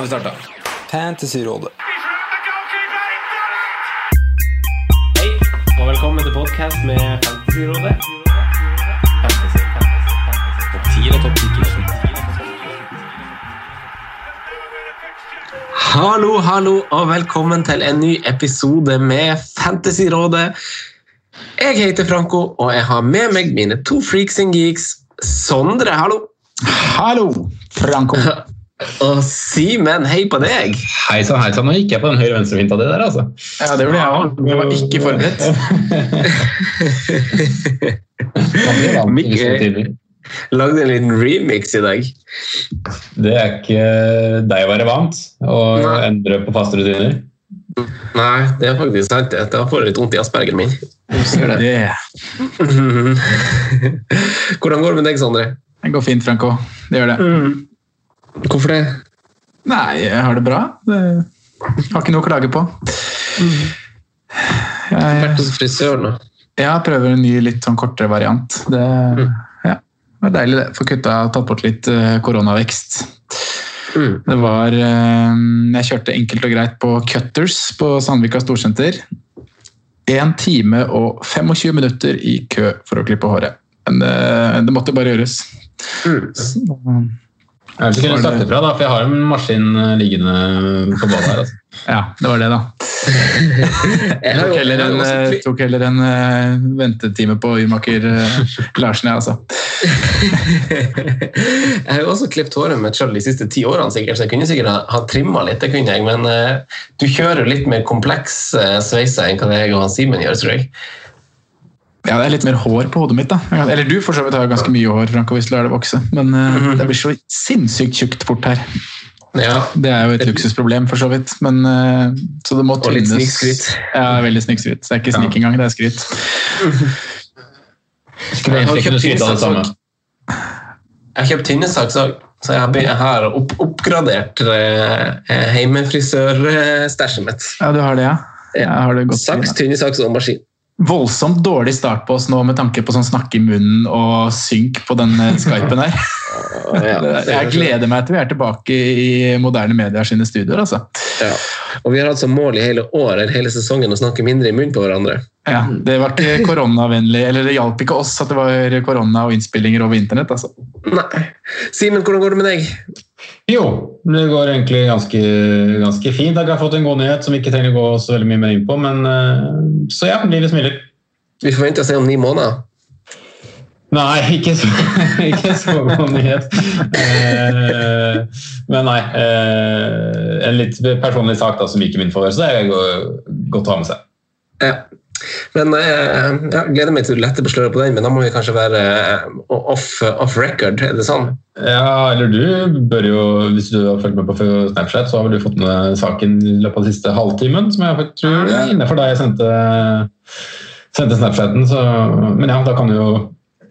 Nå har vi starta. Fantasyrådet. Hei, og velkommen til podcast med Fantasyrådet. Fantasy, fantasy, fantasy. Topp 10 og topp 10 Hallo, hallo, og velkommen til en ny episode med Fantasyrådet. Jeg heter Franco, og jeg har med meg mine to freaks and geeks. Sondre, hallo. Hallo, Franco. Og Simen, hei på deg. Hei sann, hei sann. Nå gikk jeg på den høyre-venstre-finta di der, altså. Ja, det ble jeg òg. Jeg var ikke forberedt. Mikkel lagde en liten remix i dag. Det er ikke deg å være vant å Nei. endre på faste rutiner. Nei, det er faktisk sant. det. har får litt vondt i aspergeren min. Det, Hvordan går det med deg, Sondre? det går fint, Franco. Det gjør det. Hvorfor det? Nei, jeg har det bra. Det, har ikke noe å klage på. Vært Jeg, hos frisøren, da. Ja, prøver en ny, litt sånn kortere variant. Det, ja, det var deilig, det. Få kutta tatt bort litt eh, koronavekst. Mm. Det var eh, Jeg kjørte enkelt og greit på Cutters på Sandvika Storsenter. 1 time og 25 minutter i kø for å klippe håret. Men det, det måtte bare gjøres. Mm. Så, Jeg vil kunne sagt ifra, da, for jeg har en maskin eh, liggende på badet her. altså. ja, det var det, da. Jeg Tok heller en, eh, tok heller en eh, ventetime på Urmaker eh, Larsen, jeg, altså. Jeg har jo også klippet håret mitt sjøl de siste ti årene, sikkert, så jeg kunne sikkert ha, ha trimma litt. det kunne jeg, Men uh, du kjører litt mer kompleks uh, sveiser enn hva jeg og Simen gjør, tror jeg. Ja, det er litt mer hår på hodet mitt, da. Eller du for så vidt har ganske mye hår, Franco, hvis du lar det vokse. Men uh, det blir så sinnssykt tjukt fort her. Ja, Det er jo et luksusproblem, for så vidt. Men, uh, så det må Og litt tynnes. snikskryt. Ja, veldig snikskryt. Det er ikke snik engang, det er skryt. Skulle Jeg har kjøpt av det samme. tynnesaks. Jeg har kjøpt tynnesaks òg, så jeg har, opp, oppgradert uh, heimefrisørstæsjet mitt. Ja, du har det, ja? ja har det godt. Saks, tynnesaks og maskin. Voldsomt dårlig start på oss nå med tanke på sånn snakke i munnen og synk på den eh, skypen her. Jeg gleder meg til vi er tilbake i moderne medier sine studioer, altså. Ja. Og vi har hatt som mål i hele året, eller hele sesongen, å snakke mindre i munnen på hverandre. Ja, det var ikke koronavennlig, eller det hjalp ikke oss at det var korona og innspillinger over internett, altså. Nei. Simen, hvordan går det med deg? Jo, det går egentlig ganske, ganske fint. Jeg har fått en god nyhet som vi ikke trenger å gå så veldig mye mer inn på. Men, eh, så ja, livet smiler. Vi forventer å se om ni måneder. Nei, ikke så, ikke så god nyhet. Eh, men nei. Eh, en litt personlig sak da, som gikk i min favør, så det er godt å ha med seg. Ja. Men jeg jeg gleder meg til å lette på sløret på den, men da må vi kanskje være eh, off, off record, er det sånn? Ja, eller du bør jo, hvis du har fulgt med på Snapchat, så har vel du fått med saken i løpet av den siste halvtimen, som jeg tror er innenfor da jeg sendte, sendte Snapchaten. Så, men ja, da kan du jo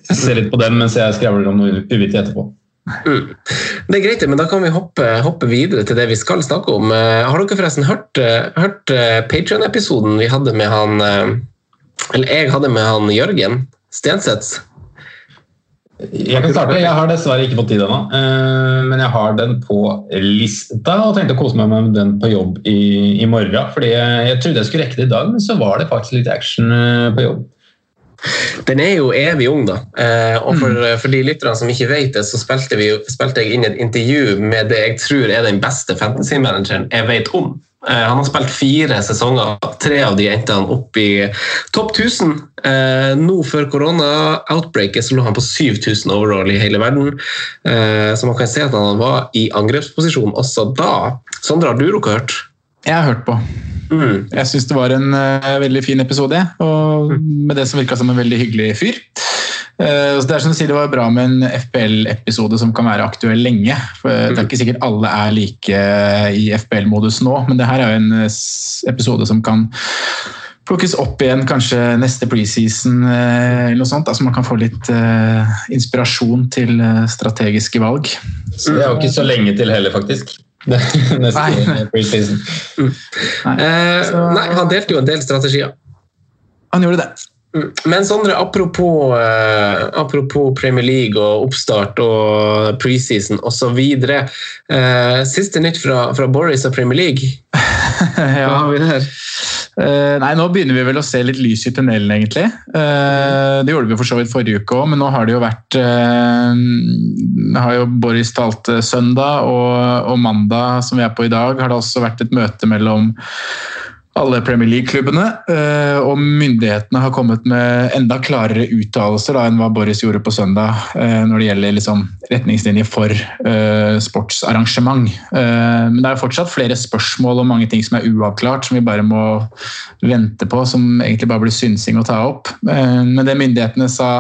se litt på den mens jeg skravler om noe uvittig etterpå. Mm. Det er greit, men da kan vi hoppe, hoppe videre til det vi skal snakke om. Eh, Har dere forresten hørt, eh, hørt eh, Patreon-episoden vi hadde med han Eller jeg hadde med han Jørgen Stenseth? Jeg kan starte. Jeg har dessverre ikke fått tid ennå, men jeg har den på lista og tenkte å kose meg med den på jobb i, i morgen. fordi jeg, jeg trodde jeg skulle rekke det i dag, men så var det faktisk litt action på jobb. Den er jo evig ung, da. Eh, og for, for de lytterne som ikke vet det, så spilte, vi, spilte jeg inn et intervju med det jeg tror er den beste fantasy-manageren jeg vet om. Eh, Han har spilt fire sesonger. Tre av de endte han opp i topp 1000. Eh, Nå før korona-outbreaket så lå han på 7000 overall i hele verden. Så man kan se at han var i angrepsposisjon også da. Sondre, har du rukket hørt? Jeg har hørt på. Mm. Jeg syns det var en uh, veldig fin episode, og med det som virka som en veldig hyggelig fyr. Uh, så det er som du sier, det var bra med en FPL-episode som kan være aktuell lenge. For Det er ikke sikkert alle er like i FPL-modus nå, men det her er jo en eh, episode som kan plukkes opp igjen kanskje neste preseason eh, eller noe sånt, Altså så man kan få litt uh, inspirasjon til eh, strategiske valg. Så det er jo ikke så lenge til heller, faktisk. Neste Nei. preseason. Eh, Så- nei, han delte jo en del strategier. Han gjorde det. Men Sondre, apropos, eh, apropos Premier League og oppstart og preseason osv. Eh, siste nytt fra, fra Boris og Premier League. Ja. har vi det Eh, nei, Nå begynner vi vel å se litt lys i tunnelen, egentlig. Eh, det gjorde vi for så vidt forrige uke òg, men nå har det jo vært eh, har jo Boris talt søndag, og, og mandag, som vi er på i dag, har det også vært et møte mellom alle Premier League-klubbene, eh, og myndighetene har kommet med enda klarere uttalelser enn hva Boris gjorde på søndag eh, når det gjelder liksom, retningslinjer for eh, sportsarrangement. Men det er fortsatt flere spørsmål og mange ting som er uavklart, som vi bare må vente på, som egentlig bare blir synsing å ta opp. Men det myndighetene sa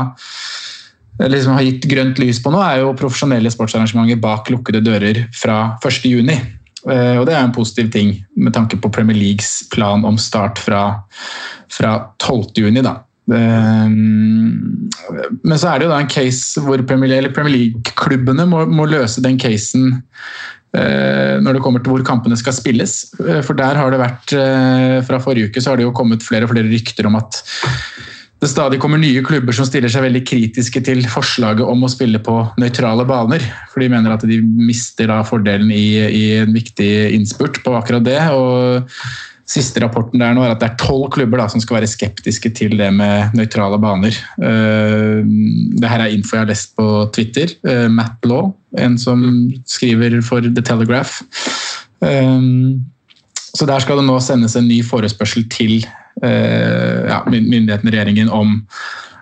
liksom har gitt grønt lys på nå, er jo profesjonelle sportsarrangementer bak lukkede dører fra 1.6. Eh, Og det er en positiv ting med tanke på Premier Leagues plan om start fra, fra 12.6. Da. Eh, Men så er det jo da en case hvor Premier, Premier League-klubbene må, må løse den casen eh, når det kommer til hvor kampene skal spilles. For der har det vært Fra forrige uke så har det jo kommet flere og flere rykter om at det stadig kommer nye klubber som stiller seg veldig kritiske til forslaget om å spille på nøytrale baner. For de mener at de mister fordelen i, i en viktig innspurt på akkurat det. og Siste rapporten der nå er at det er tolv klubber da, som skal være skeptiske til det med nøytrale baner. Uh, det her er info jeg har lest på Twitter. Uh, Matt Law, en som skriver for The Telegraph. Um, så der skal det nå sendes en ny forespørsel til ja, myndighetene regjeringen om,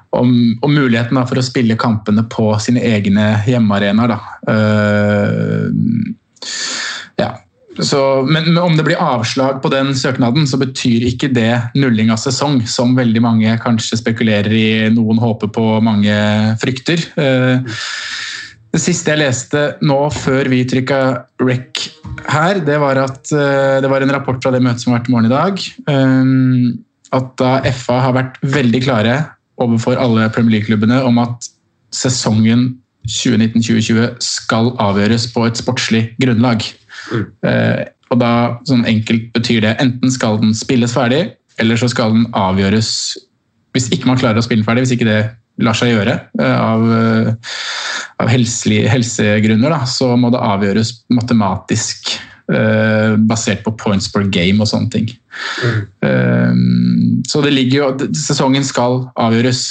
om, om muligheten da, for å spille kampene på sine egne hjemmearenaer. Uh, ja. Så, men, om det blir avslag på den søknaden, så betyr ikke det nulling av sesong, som veldig mange kanskje spekulerer i, noen håper på, mange frykter. Uh, det siste jeg leste nå før vi trykka rec her, det var at det var en rapport fra det møtet som har vært i morgen i dag. At da FA har vært veldig klare overfor alle Premier League-klubbene om at sesongen 2019-2020 skal avgjøres på et sportslig grunnlag. Uh, og da sånn enkelt betyr det enten skal den spilles ferdig, eller så skal den avgjøres hvis ikke man klarer å spille den ferdig, hvis ikke det lar seg gjøre uh, av, uh, av helsegrunner, da, så må det avgjøres matematisk basert på points per game og sånne ting. Så det ligger jo Sesongen skal avgjøres.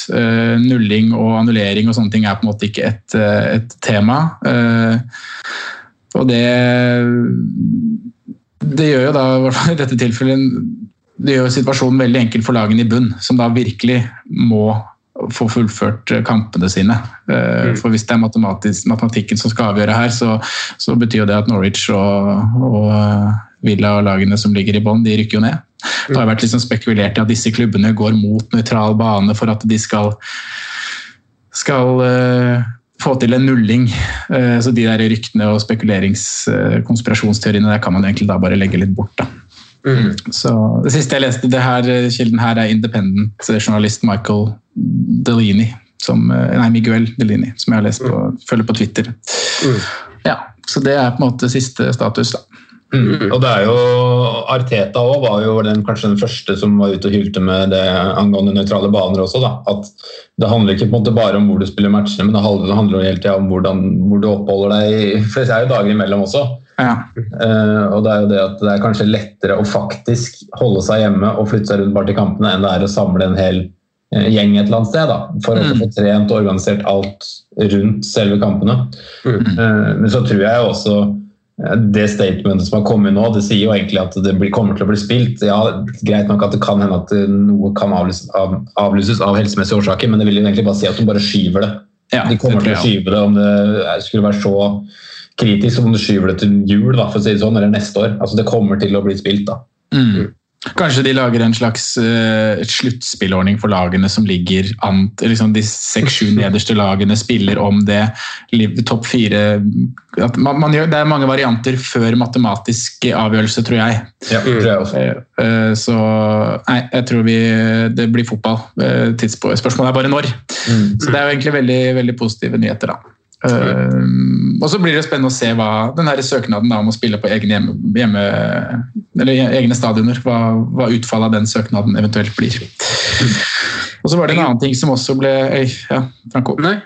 Nulling og annullering og sånne ting er på en måte ikke et, et tema. Og det Det gjør jo da, i dette tilfellet, det gjør situasjonen veldig enkel for lagene i bunn, som da virkelig må få fullført kampene sine. For hvis det er matematikken som skal avgjøre her, så, så betyr jo det at Norwich og, og Villa og lagene som ligger i bånn, de rykker jo ned. Det har vært liksom spekulert i at disse klubbene går mot nøytral bane for at de skal, skal uh, få til en nulling. Uh, så de der ryktene og spekuleringskonspirasjonsteoriene der kan man egentlig da bare legge litt bort. da. Mm. Så Det siste jeg leste, det her, kilden her er independent-journalist Michael Delini. Som, nei, Miguel Delini, som jeg har lest på, følger på Twitter. Mm. Ja, Så det er på en måte siste status. da. Mm. Og det er jo Arteta også var jo den, kanskje den første som var ute og hylte med det angående nøytrale baner også. da, at Det handler ikke på en måte bare om hvor du spiller matchene, men det handler, det handler jo hele tida om hvordan, hvor du oppholder deg. For det er jo dager imellom også. Ja. Uh, og det er jo det at det er kanskje lettere å faktisk holde seg hjemme og flytte seg rundt bare til kampene, enn det er å samle en hel uh, gjeng et eller annet sted. da, For mm. å få trent og organisert alt rundt selve kampene. Mm. Uh, men så tror jeg også det statementet som har kommet nå, det sier jo egentlig at det blir, kommer til å bli spilt. Ja, Greit nok at det kan hende at noe kan avlyses av, avlyses av helsemessige årsaker, men det vil jo egentlig bare si at de bare skyver det. Ja, de kommer det til å skyve det om det skulle være så kritisk om du skyver det til jul, da, for å si det sånn, eller neste år. Altså, det kommer til å bli spilt, da. Mm. Kanskje de lager en slags uh, sluttspillordning for lagene som ligger an liksom De seks-sju nederste lagene spiller om det. Topp fire man, man gjør, Det er mange varianter før matematisk avgjørelse, tror jeg. Ja, tror jeg også. Uh, Så nei, jeg tror vi, det blir fotball. Uh, Spørsmålet er bare når. Så det er jo egentlig veldig, veldig positive nyheter, da. Eh, og så blir det spennende å se hva den her søknaden da, om å spille på egne, hjemme, hjemme, eller egne stadioner, hva, hva utfallet av den søknaden eventuelt blir. Og så var det en annen ting som også ble Øy, ja, Franco. Nei.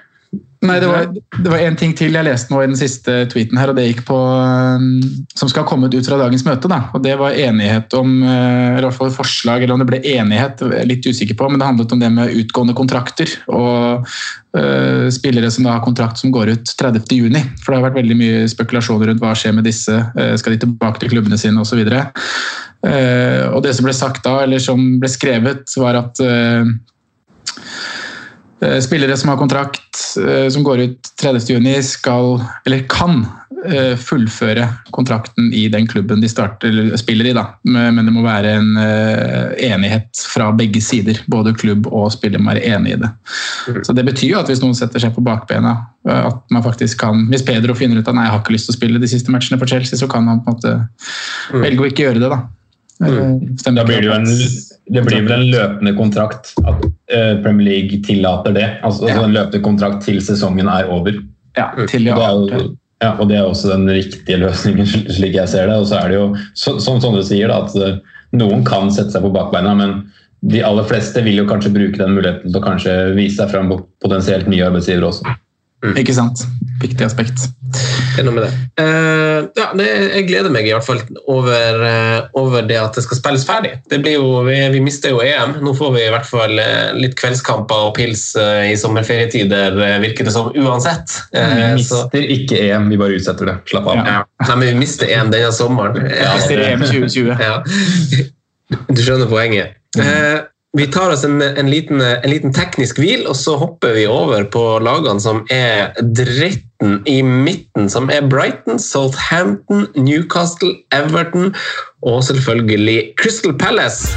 Nei, det var, det var en ting til jeg leste nå i den siste tweeten her, og det gikk på um, Som skal ha kommet ut fra dagens møte, da. Og det var enighet om uh, Eller i hvert fall forslag, eller om det ble enighet, litt usikker på, men det handlet om det med utgående kontrakter. Og uh, spillere som da har kontrakt som går ut 30.6. For det har vært veldig mye spekulasjoner rundt hva skjer med disse. Uh, skal de tilbake til klubbene sine osv. Uh, og det som ble sagt da, eller som ble skrevet, var at uh, Eh, Spillere som har kontrakt eh, som går ut 30.6, skal, eller kan, eh, fullføre kontrakten i den klubben de starter, spiller i. Da. Men det må være en eh, enighet fra begge sider. Både klubb og spiller må være enig i det. Så Det betyr jo at hvis noen setter seg på bakbena, eh, at man faktisk kan Hvis Pedro finner ut at nei, jeg har ikke lyst til å spille de siste matchene for Chelsea, så kan han på en måte velge å ikke gjøre det. da. Eh, Da blir det jo en, det blir vel en løpende kontrakt at eh, Premier League tillater det. Altså, Ja. En løpende kontrakt til sesongen er over. Ja, til ja. Og det, er ja, og det er også den riktige løsningen, slik jeg ser det. Og så er det jo, så, som Sondre sier, da, at eh, noen kan sette seg på bakbeina, men de aller fleste vil jo kanskje bruke den muligheten til å kanskje vise seg fram på potensielt nye arbeidsgivere også. Ikke sant? Viktig aspekt. Det er noe med det. Uh, ja, det, jeg gleder meg i hvert fall over, uh, over det at det skal spilles ferdig. Det blir jo, vi, vi mister jo EM. Nå får vi i hvert fall uh, litt kveldskamper og pils i sommerferietider, virker det som, uansett. Vi mister ikke EM, vi bare utsetter det. Slapp av. ja. Nei, men vi mister EM denne sommeren. Ja, Mister EM 2020. Ja. Du skjønner poenget. Eh, vi tar oss en, en, liten, en liten teknisk hvil, og så hopper vi over på lagene som er dritten i midten, som er Brighton, Southampton, Newcastle, Everton og selvfølgelig Crystal Palace.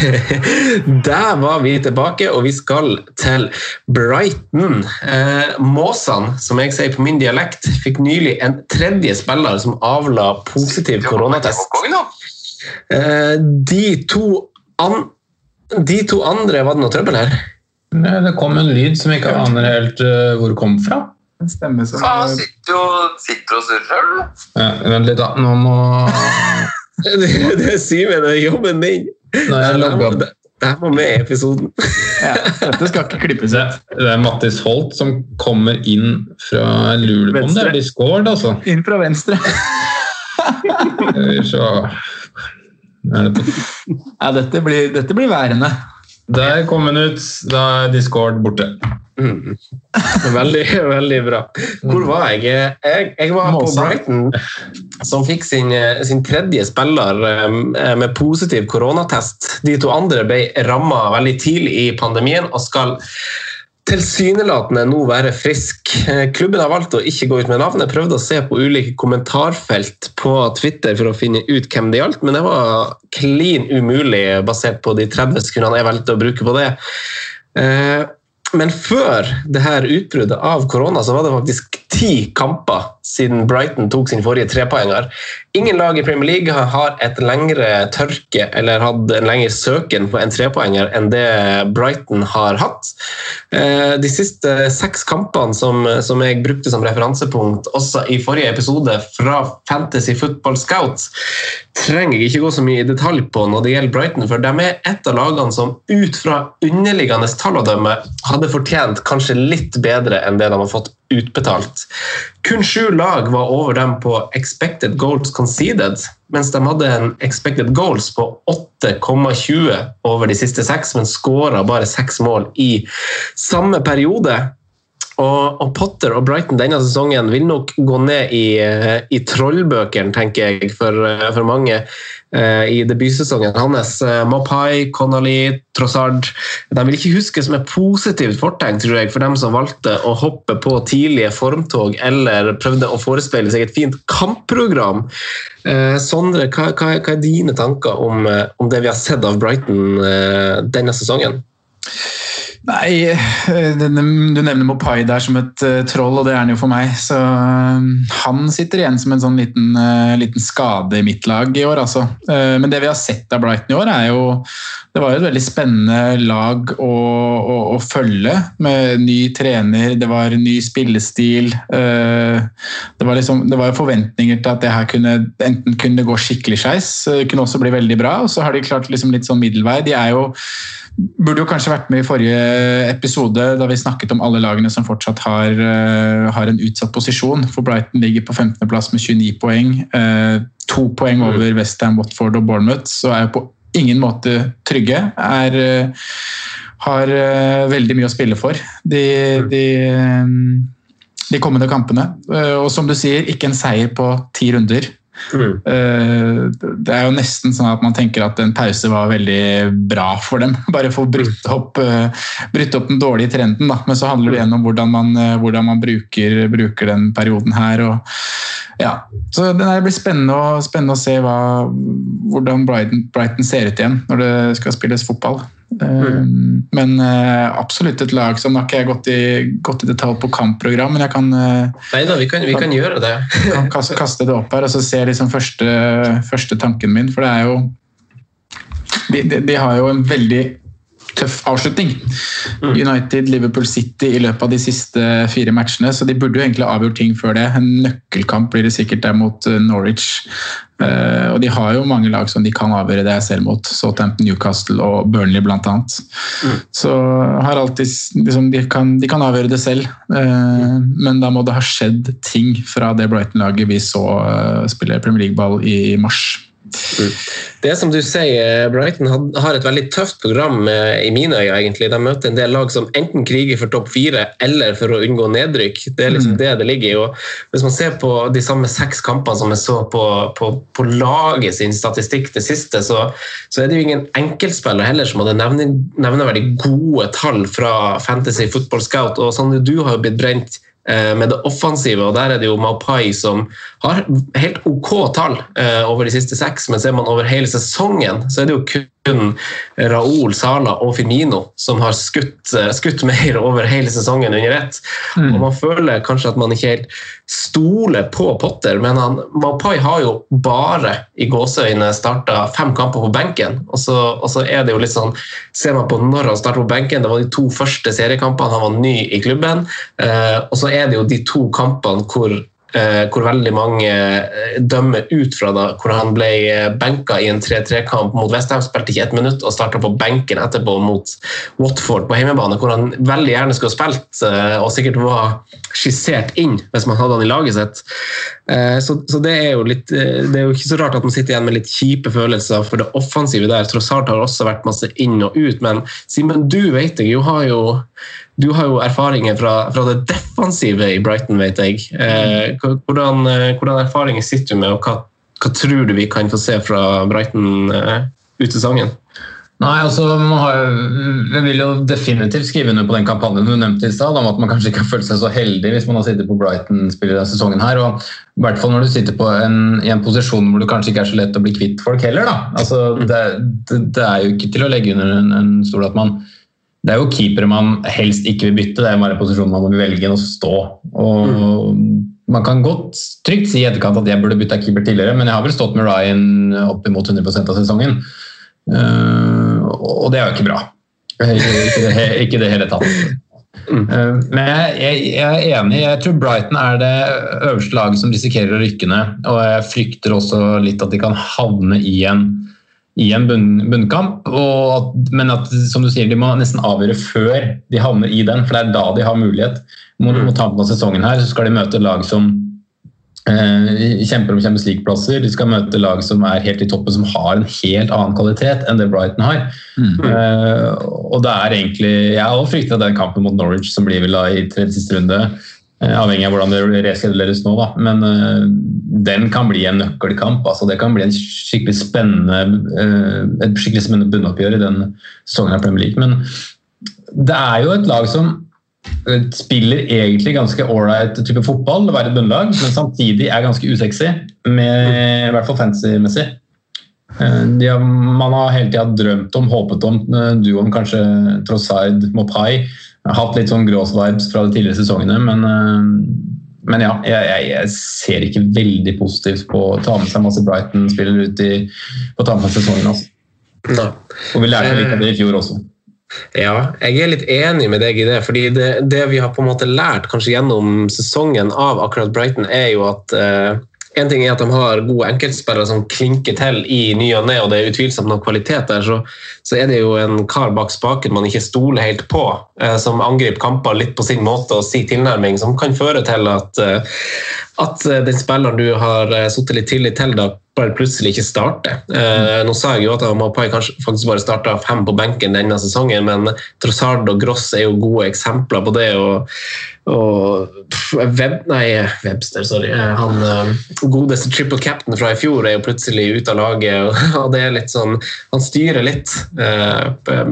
Der var vi tilbake, og vi skal til Brighton. Eh, Måsene, som jeg sier på min dialekt, fikk nylig en tredje spiller som avla positiv koronatest. Eh, de, to an de to andre Var det noe trøbbel her? Nei, Det kom en lyd som jeg ikke aner helt uh, hvor kom fra. Stemme som sitter og, sitter og surrer, du. Ja, vent litt, da. Nå må Det, sier er Simen, det er jobben din. Det opp. her- det her må med i episoden. ja, Dette skal ikke klippes Det, ut. det er Mattis Holt som kommer inn fra om det er Discord, altså. Inn fra venstre. Så. Er det på Ja, dette blir, dette blir værende. Der kom den ut. Da er Discord borte. Mm. Veldig, veldig bra. Hvor var jeg? Jeg, jeg var på Brighton, som fikk sin, sin tredje spiller eh, med positiv koronatest. De to andre ble ramma veldig tidlig i pandemien og skal tilsynelatende nå være frisk. Eh, Klubben har valgt å ikke gå ut med navn. Jeg prøvde å se på ulike kommentarfelt på Twitter for å finne ut hvem det gjaldt, men det var klin umulig basert på de 30 sekundene jeg valgte å bruke på det. Eh, Men før det her utbruddet av korona så var det faktisk ti kamper siden Brighton tok sin forrige trepoenger. Ingen lag i Premier League har et lengre tørke eller hatt en lengre søken på en trepoenger enn det Brighton har hatt. Eh, De siste seks kampene som, som jeg brukte som referansepunkt også i forrige episode fra Fantasy Football Scouts, trenger jeg ikke gå så mye i detalj på når det gjelder Brighton, for de er et av lagene som ut fra underliggende tall å dømme hadde fortjent kanskje litt bedre enn det de har fått utbetalt. Kun sju lag var over dem på expected goals conceded, mens de hadde en expected goals på 8,20 over de siste seks, men skåra bare seks mål i samme periode. Og, og Potter og Brighton denne sesongen vil nok gå ned i, eh, i trollbøkene, tenker jeg, for, eh, for mange i debutsesongen hans. Eh, Mapai, Connolly, Trossard De vil ikke huske som et positivt fortegn tror jeg, for dem som valgte å hoppe på tidlige formtog eller prøvde å forespeile seg et fint kampprogram. Eh, Sondre, hva, hva, hva er dine tanker om, eh, om det vi har sett av Brighton eh, denne sesongen? Nei, eh, du nevner Mopai der som et eh, troll, og det er han jo for meg. Så eh, han sitter igjen som en sånn liten, liten skade i mitt lag i år, altså. Men det vi har sett av Brighton i år, er jo Det var jo et veldig spennende lag å, å, å følge, med ny trener, det var ny spillestil. Det var, liksom, det var forventninger til at det her kunne enten kunne gå skikkelig skeis, kunne også bli veldig bra, og så har de klart liksom litt sånn middelvei. De er jo Burde jo kanskje vært med i forrige episode da vi snakket om alle lagene som fortsatt har, eh, har en utsatt posisjon. For Brighton ligger på 15.-plass med 29 poeng. eh, to poeng over Westham, Watford og Bournemouth, så er jo på ingen måte trygge. Er, eh, har eh, veldig mye å spille for de, de, eh, de kommende kampene. Eh, og som du sier, ikke en seier på ti runder. Eh, Det er jo nesten sånn at man tenker at en pause var veldig bra for dem. Bare få brutt opp, eh, brutt opp den dårlige trenden. Da. Men så handler det igjen om hvordan man, eh, hvordan man bruker, bruker den perioden her. Og, ja. Så det blir spennende spennende å se hva, hvordan Brighton, Brighton ser ut igjen når det skal spilles fotball. Eh, Men eh, absolutt et lag som Nå har ikke jeg gått i, gått i detalj på kampprogram, men jeg kan eh, Nei da, vi kan, vi kan gjøre det. kan kaste, kaste det opp her og så se liksom første, første tanken min. For det er jo de, de, de har jo en veldig tøff avslutning. United, Liverpool City i løpet av de siste fire matchene, så de burde jo egentlig avgjort ting før det. En nøkkelkamp blir det sikkert der mot eh, Norwich. Uh, og de har jo mange lag som de kan avgjøre det selv mot. Southampton, Newcastle og Burnley blant annet. Så har alltid liksom, de, kan, de kan avgjøre det selv, eh, men da må det ha skjedd ting fra det Brighton-laget vi så uh, spille Premier League-ball i mars. Det som du sier, Brighton har et veldig tøft program eh, i mine øyne. egentlig. De møter en del lag som enten kriger for topp fire eller for å unngå nedrykk. Det er liksom det det ligger i. og Hvis man ser på de samme seks kampene som jeg så på, på, på laget sin statistikk det siste, så, så er det jo ingen enkeltspiller heller som hadde nevne- nevneverdig gode tall fra Fantasy Football Scout. og Sander, du har jo blitt brent med det offensive, og der er det jo Maupai som har helt OK tall eh, over de siste seks, men ser man over hele sesongen, så er det jo kun Raúl, Sala og Firmino som har skutt, eh, skutt mer over hele sesongen under ett. Og man føler kanskje at man ikke helt stoler på Potter, men han, Maupai har jo bare i gåseøyne starta fem kamper på benken. Og så, og så er det jo litt sånn Ser man på når han starter på benken, det var de to første seriekampene, han var ny i klubben. Eh, og så er det jo de to kampene hvor hvor veldig mange eh, dømmer ut fra da, hvor han ble eh, benka i en 3-3-kamp mot Westham, spilte ikke ett minutt og starta på benken etterpå mot Watford på hjemmebane, hvor han veldig gjerne skulle ha spilt eh, og sikkert var skissert inn hvis man hadde han i laget sitt. Eh, Så, så det er jo litt eh, Det er jo ikke så rart at man sitter igjen med litt kjipe følelser for det offensive der. Tross alt har også vært masse inn og ut, men Simen, du vet jeg, du har jo du har jo erfaringer fra, fra det defensive i Brighton, vet jeg. Eh, hvordan, eh, hvordan erfaringer sitter du med, og hva, hva tror du vi kan få se fra Brighton eh, ut sesongen? Nei, altså, man har, Jeg vil jo definitivt skrive under på den kampanjen du nevnte i stad, om at man kanskje ikke har følt seg så heldig hvis man har sittet på Brighton-spiller denne sesongen. her, og I hvert fall når du sitter på en, i en posisjon hvor det kanskje ikke er så lett å bli kvitt folk heller. da. Altså, det, det, det er jo ikke til å legge under en, en stol at man Det er jo keepere man helst ikke vil bytte, det er bare en posisjon man må velge å stå. og Man kan godt trygt si i etterkant at jeg burde bytta keeper tidligere, men jeg har vel stått med Ryan oppimot 100 av sesongen. Uh, og det er jo ikke bra. Ikke det, ikke det hele tatt. Eh, Men jeg, jeg, jeg er enig. Jeg tror Brighton er det øverste laget som risikerer å rykke ned. Og jeg frykter også litt at de kan havne i en, i en bunn, bunnkamp. Og men at som du sier, de må nesten avgjøre før de havner i den, for det er da de har mulighet. Mot, mot tampen av sesongen her så skal de møte lag som eh, kjemper om Champions League-plasser. De skal møte lag som er helt i toppen, som har en helt annen kvalitet enn det Brighton har. Eh, og det er egentlig Jeg også fryktet den kampen mot Norwich, som blir vel da i tredje siste runde. Eh, avhengig av hvordan det reskeduleres nå, da. Men eh, den kan bli en nøkkelkamp. altså Det kan bli en skikkelig spennende eh, et skikkelig spennende bunnoppgjør i den sesongen av Premier League. Men det er jo et lag som spiller egentlig ganske ålreit type fotball, å være et bunnlag, men samtidig er ganske usexy, med, i hvert fall fancy-messig. Eh, har, man har hele tida drømt om, håpet om eh, duoen kanskje Trossard Mopai. Hatt litt sånn grås-vibes fra de tidligere sesongene, men, eh, men ja, jeg, jeg, jeg ser ikke veldig positivt på å ta med seg masse Brighton-spillere ut i, på ta med seg sesongen. Altså. Nei. Og vi lærte litt av det i fjor også. Ja, jeg er litt enig med deg i det. fordi det, det vi har på en måte lært kanskje gjennom sesongen av akkurat Brighton, er jo at eh, en ting er at de har gode enkeltspillere som klinker til i ny og ne, og det er utvilsomt noe kvalitet der, så, så er det jo en kar bak spaken man ikke stoler helt på, eh, som angriper kamper litt på sin måte og sin tilnærming, som kan føre til at, eh, at eh, den spilleren du har eh, satt litt tillit til, da bare plutselig ikke starter. Eh, nå sa jeg jo at Mapai kanskje faktisk bare starta fem på benken denne sesongen, men Trossard og Gross er jo gode eksempler på det. og, og Web, nei, Webster, sorry. Eh, Han eh, godeste triple captain fra i fjor er jo plutselig ute av laget. og, og det er litt sånn, Han styrer litt eh,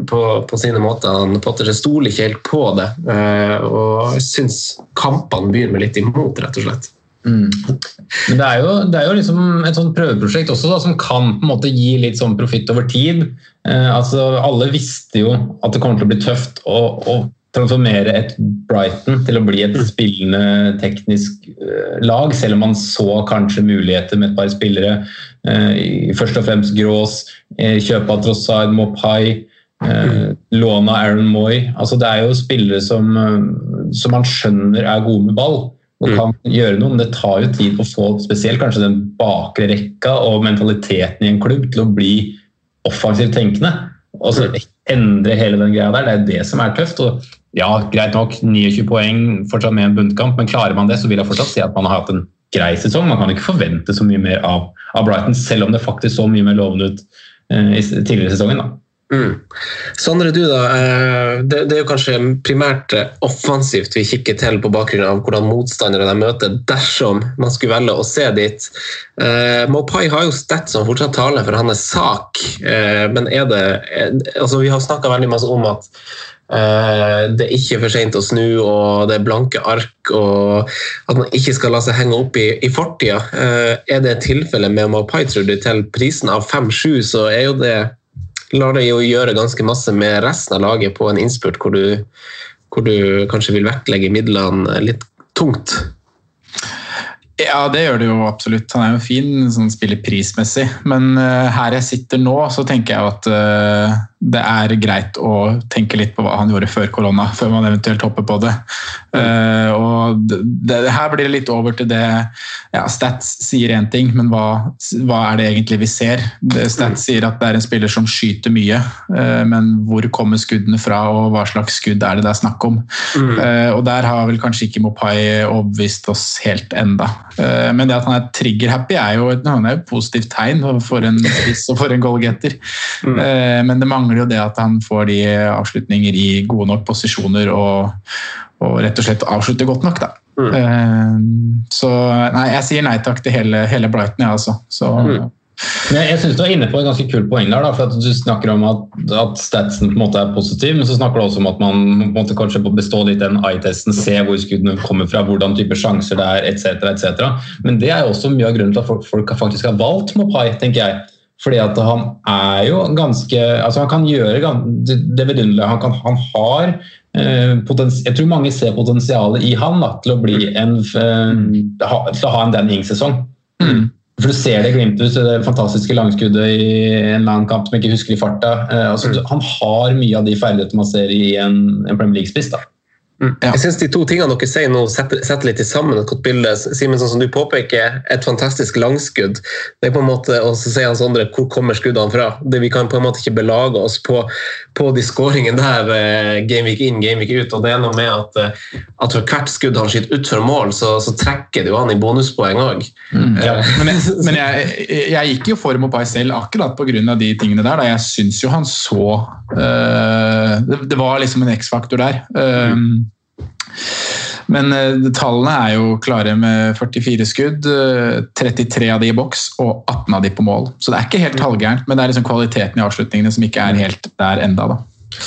på, på sine måter. Han Potter stoler ikke helt på det. Eh, og jeg syns kampene byr meg litt imot, rett og slett. Men det er jo, det er jo liksom et sånt prøveprosjekt også da, som kan på en måte gi litt sånn profitt over tid. Eh, altså, alle visste jo at det kommer til å bli tøft å, å transformere et Brighton til å bli et spillende teknisk eh, lag, selv om man så kanskje muligheter med et par spillere. Eh, først og fremst Grås, eh, kjøp av Trossard, Mopai, eh, låne av Aaron Moy. Altså, det er jo spillere som, eh, som man skjønner er gode med ball og kan gjøre noe, men det tar jo tid å få spesielt kanskje den bakre rekka og mentaliteten i en klubb til å bli offensivt tenkende. Og så endre hele den greia der. Det er det som er tøft. og ja, greit nok, 29 poeng fortsatt med en bunnkamp, men klarer man det, så vil jeg fortsatt si at man har hatt en grei sesong. Man kan ikke forvente så mye mer av, av Brighton, selv om det faktisk så mye mer lovende ut eh, i tidligere i sesongen. da. Mm. Sondre, du da. eh, Det, er jo kanskje primært eh, offensivt vi kikker til på bakgrunn av hvordan motstandere de møter, dersom man skulle velge å se dit. Eh, Mopai har jo stats som fortsatt taler for hans sak, eh, men er det altså Vi har snakka veldig masse om at det er ikke for sent å snu, og det er blanke ark, og at man ikke skal la seg henge opp i, i fortida. Er det tilfellet med Mopai, tror du? Til prisen av 5-7, så er jo det lar deg jo gjøre ganske masse med resten av laget på en innspurt hvor du, hvor du kanskje vil vektlegge midlene litt tungt. Ja, det gjør det jo absolutt. Han er jo fin sånn spiller prismessig. Men uh, her jeg sitter nå, så tenker jeg at eh, det er greit å tenke litt på hva han gjorde før korona, før man eventuelt hopper på det. Uh, og det, det, her blir det litt over til det ja, Stats sier én ting, men hva, hva er det egentlig vi ser? Det, Stats sier at det er en spiller som skyter mye, uh, men hvor kommer skuddene fra, og hva slags skudd er det det er snakk om? Uh, og der har vel kanskje ikke Mopai overbevist oss helt enda. Men det at han er trigger-happy er jo et, han er jo et positivt tegn for en spiss og for en goalgetter. Eh, men det mangler jo det at han får de avslutninger i gode nok posisjoner og, og rett og slett avslutter godt nok, da. Mm. så nei, jeg sier nei takk til hele, hele Brighton, jeg, altså. Så, Men jeg synes du er inne på et ganske kult poeng der. Da, for at Du snakker om at, at statsen på en måte er positiv, men så snakker du også om at man på en måte kanskje må bestå litt den eye-testen, se hvor skuddene kommer fra, hvordan type sjanser det er, etc. Et Men det er jo også mye av grunnen til at folk, folk faktisk har valgt Mopai, tenker jeg. Fordi at han er jo ganske altså Han kan gjøre det vidunderlige. Han, kan, han har eh, Jeg tror mange ser potensialet i han da, til å bli en eh, ha, til å ha en Danny Ings-sesong. For Du ser det glimt ut, det fantastiske langskuddet i en eller annen kamp som jeg ikke husker i farta. Eh, altså, Han har mye av de ferdighetene man ser i en, en Premier League-spiss. da. Ja. Jeg synes De to tingene dere sier nå, setter, setter litt i sammen et godt bilde. Simen, sånn som du påpeker, et fantastisk langskudd. Det er på en måte, Og så sier han Sondre hvor kommer skuddene fra. Det, vi kan på en måte ikke belage oss på, på de skåringene der eh, gameweek in, gameweek ut. og det er noe med at, eh, at For hvert skudd han skyter utfor mål, så, så trekker det jo han i bonuspoeng òg. Ja, men jeg, men jeg, jeg gikk jo for Mopai selv akkurat pga. de tingene der. Da. Jeg syns jo han så eh, det, det var liksom en X-faktor der. Um, men eh, tallene er jo klare med 44 skudd, eh, 33 av de i boks og 18 av de på mål. Så det er ikke helt halvgærent, men det er liksom kvaliteten i avslutningene som ikke er helt der enda da.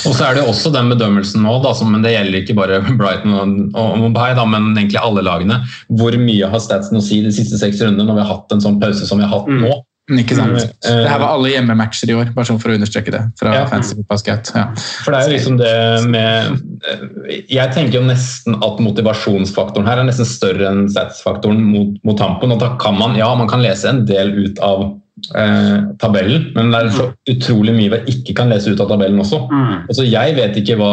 Og så er det også den bedømmelsen nå, da, som, men det gjelder ikke bare Brighton og, og Mumbai, da, men egentlig alle lagene. Hvor mye har statsen å si de siste seks rundene når vi har hatt en sånn pause som vi har hatt nå? Ikke sant? Mm, eh, Det her var alle hjemmematcher i år, bare sånn for å understreke det. fra Ja. Fantasy Football Scout. Ja. For det er jo liksom det med eh, Jeg tenker jo nesten at motivasjonsfaktoren her er nesten større enn statsfaktoren mot, mot tampen. Og da kan man, ja, man kan lese en del ut av eh, tabellen, men det er så utrolig mye vi ikke kan lese ut av tabellen også. Altså, jeg vet ikke hva,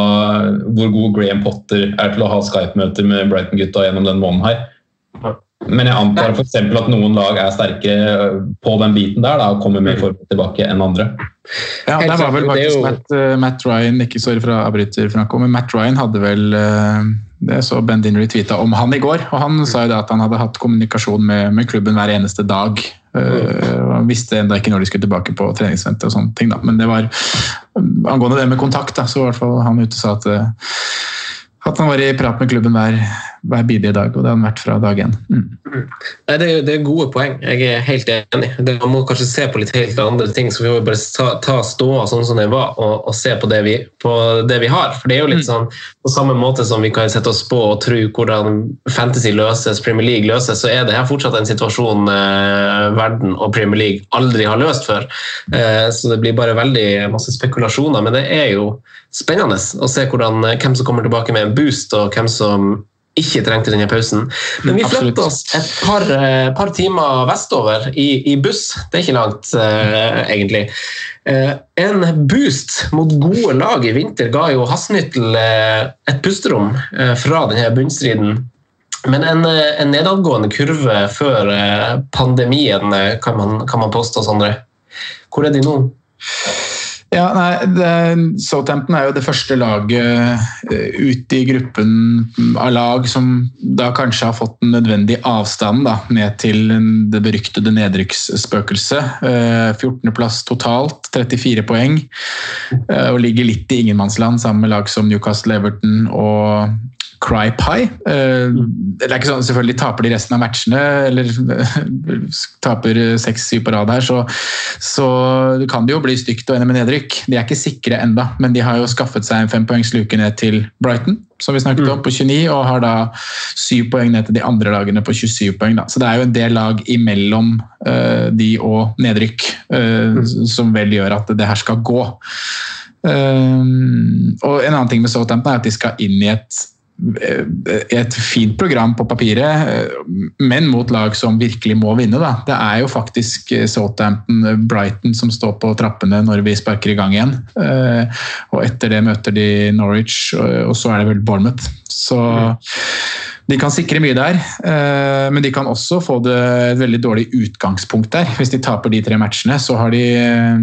hvor god Graham Potter er til å ha Skype-møter med Brighton-gutta gjennom den måneden her. Men jeg antar eksempel at noen lag er sterkere på den biten der da, og kommer mer forberedt tilbake enn andre. Ja, Helt der var vel faktisk jo- Matt, eh, Matt Ryan ikke sorry for å avbryte, Franco, men Matt Ryan hadde vel det så Ben Dinnery tweeta om han i går, og han sa jo det at han hadde hatt kommunikasjon med, med klubben hver eneste dag. Uh, og han visste enda ikke når de skulle tilbake på treningssenter og sånne ting, da. men det var angående det med kontakt, da, så i hvert fall han ute sa at, at han var i prat med klubben hver, hver bidige dag, og det har den vært fra dag én. Mm. Nei, det, er, det er gode poeng. Jeg er helt enig. Det, man må kanskje se på litt helt andre ting. så Vi må bare ta, ta ståa sånn som den var, og, og se på det, vi, på det vi har. For det er jo litt sånn, På samme måte som vi kan sette oss på og tro hvordan Fantasy løses, Premier League løses, så er det her fortsatt en situasjon eh, verden og Premier League aldri har løst før. Eh, så det blir bare veldig masse spekulasjoner. Men det er jo spennende å se hvordan, hvem som kommer tilbake med en boost, og hvem som ikke trengte denne pausen. Men vi flytta oss et par, eh, par timer vestover i, i buss. Det er ikke langt, uh, egentlig. Uh, en boost mot gode lag i vinter ga jo Hasnyttel uh, et pusterom fra denne bunnstriden. Men en, en nedadgående kurve før pandemien, kan man, kan man påstå, Sondre. Hvor er de nå? Ja, nei, Southampton er jo det første laget eh, ute i gruppen av lag som da kanskje har fått den nødvendige avstanden da, ned til det beryktede nedrykksspøkelset. Eh, 14.-plass totalt, 34 poeng, eh, og ligger litt i ingenmannsland sammen med lag som Newcastle, Everton og Cry Pie. Eh, Det er ikke sånn, selvfølgelig taper de resten av matchene, eller taper seks-syv på rad her, så, så kan det jo bli stygt å ende med nedrykk. De er ikke sikre enda, men de har jo skaffet seg en fempoengsluke ned til Brighton, som vi snakket om, på 29, og har da syv poeng ned til de andre lagene på 27 poeng. Da. Så det er jo en del lag imellom uh, de og nedrykk eh, som vel gjør at det her skal gå. Um, og en annen ting med Southampton er at de skal inn i et, et fint program på papiret, eh, men mot lag som virkelig må vinne. Da. Det er jo faktisk Southampton Brighton som står på trappene når vi sparker i gang igjen. Eh, og etter det møter de Norwich, og så er det vel Bournemouth. Så de kan sikre mye der, eh, men de kan også få det et veldig dårlig utgangspunkt der. Hvis de taper de tre matchene, så har de, eh,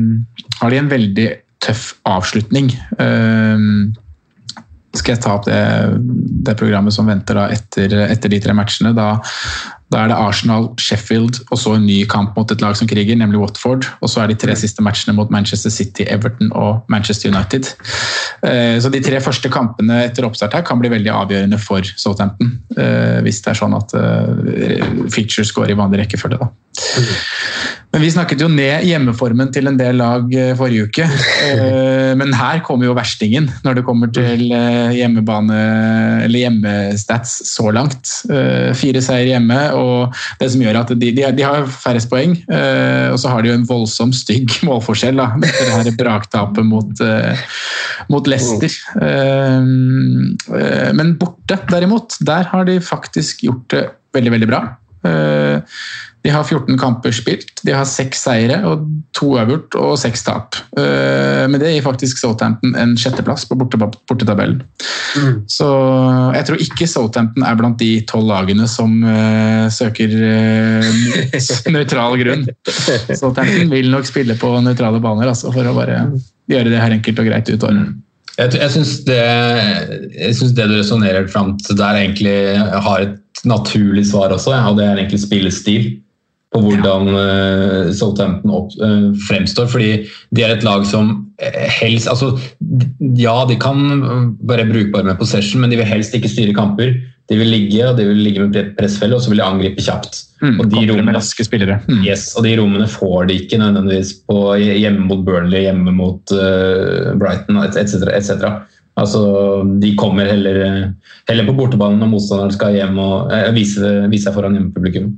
har de en veldig tøff avslutning. Eh, Skal jeg ta opp det, det programmet som venter etter, etter de tre matchene? Da, da er det Arsenal, Sheffield og så en ny kamp mot et lag som kriger, nemlig Watford. Og så er de tre siste matchene mot Manchester City, Everton og Manchester United. Eh, Så de tre første kampene etter oppstart her kan bli veldig avgjørende for Southampton. eh, Hvis det er sånn at eh, features går i vanlig rekkefølge. da. Men vi snakket jo ned hjemmeformen til en del lag forrige uke. Men her kommer jo verstingen når det kommer til hjemmebane eller hjemmestats så langt. Fire seier hjemme, og det som gjør at de, de, de har færrest poeng. eh, Og så har de jo en voldsom stygg målforskjell da, etter det her braktapet mot, eh, mot Leicester. Eh, eh, Men borte, derimot, der har de faktisk gjort det veldig, veldig bra. Eh, De har 14 kamper spilt, de har seks seire og to uavgjort og seks tap. Eh, Men det gir faktisk Southampton en sjetteplass på borte- Så jeg tror ikke Southampton er blant de tolv lagene som uh, søker uh, nøytral grunn. Southampton vil nok spille på nøytrale baner altså, for å bare gjøre det her enkelt og greit ut året. Jeg, jeg syns det, det du resonnerer fram til der, egentlig har et naturlig svar også, ja, og det er egentlig spillestil. På hvordan uh, Southampton opp, fremstår. Fordi de er et lag som helst altså, Ja, de kan være brukbare med possession, men de vil helst ikke styre kamper. De vil ligge og de vil ligge med pressfelle, og så vil de angripe kjapt. Mm, og, de rommene. Mm. yes, og de rommene får de ikke nødvendigvis på, hjemme mot Burnley, hjemme mot uh, Brighton etc. Et Altså, de kommer heller, heller på bortebanen når motstanderen skal hjem og uh, vise, vise seg foran hjemmepublikum.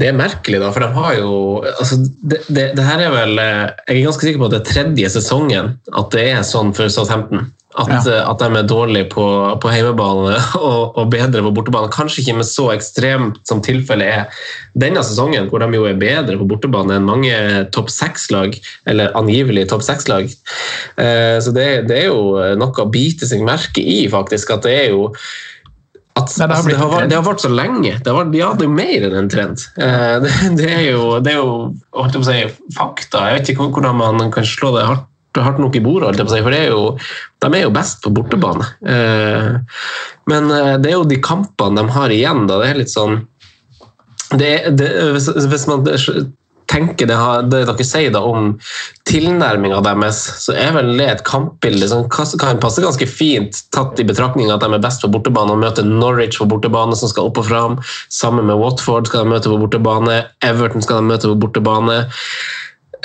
Det er merkelig, da, for de har jo altså, det, det, det, her er vel Jeg er ganske sikker på at det er tredje sesongen at det er sånn for Southampton. At, ja. at de er dårlige på, på hjemmebane og, og, bedre på bortebane. Kanskje ikke med så ekstremt som tilfellet er denne sesongen, hvor de jo er bedre på bortebane enn mange topp seks-lag, eller angivelig topp seks-lag. Eh, så det, det, er jo noe å bite seg merke i, faktisk. At det er jo at, Nei, det, har altså, det, har, det, har vart så lenge. Det har, ja, det er jo mer enn en trend. Eh, det, det, er jo, det er jo si, fakta. Jeg vet ikke hvordan man kan slå det hardt, hardt nok i bordet, si, for er jo, de er jo best på bortebane. Eh, men eh, det er jo de kampene de har igjen, da. Det er litt sånn hvis, hvis man tenker det, det dere sier da om tilnærminga deres, så er vel det et kampbilde som kan passe ganske fint, tatt i betraktning at de er best på bortebane og møter Norwich på bortebane, som skal opp og fram. Sammen med Watford skal de møte på bortebane. Everton skal de møte på bortebane.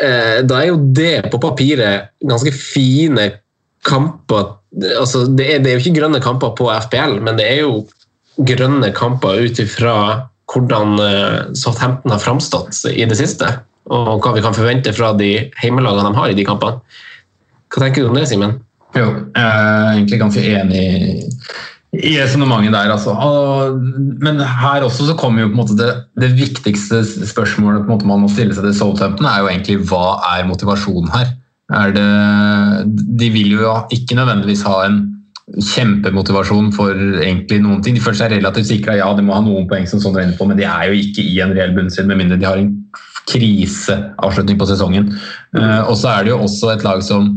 Eh, da er jo det på papiret ganske fine kamper. Altså, det, er, det er jo ikke grønne kamper på FPL, men det er jo grønne kamper ut ifra hvordan eh, Southampton har framstått i det siste. Og hva vi kan forvente fra de heimelagene de har i de kampene. Hva tenker du om det, Simen? Jo, jeg er egentlig ganske enig i resonnementet der. Altså. Men her også så kommer jo på en måte det, det viktigste spørsmålet man må stille seg til Southampton, er jo egentlig hva er motivasjonen her? Er det, de vil jo ikke nødvendigvis ha en kjempemotivasjon for egentlig noen ting. De føler seg relativt sikra, ja, de må ha noen poeng, som sånn er på, men de er jo ikke i en reell bunnstrid, med mindre de har en kriseavslutning på sesongen. Uh, og så er det jo også et lag som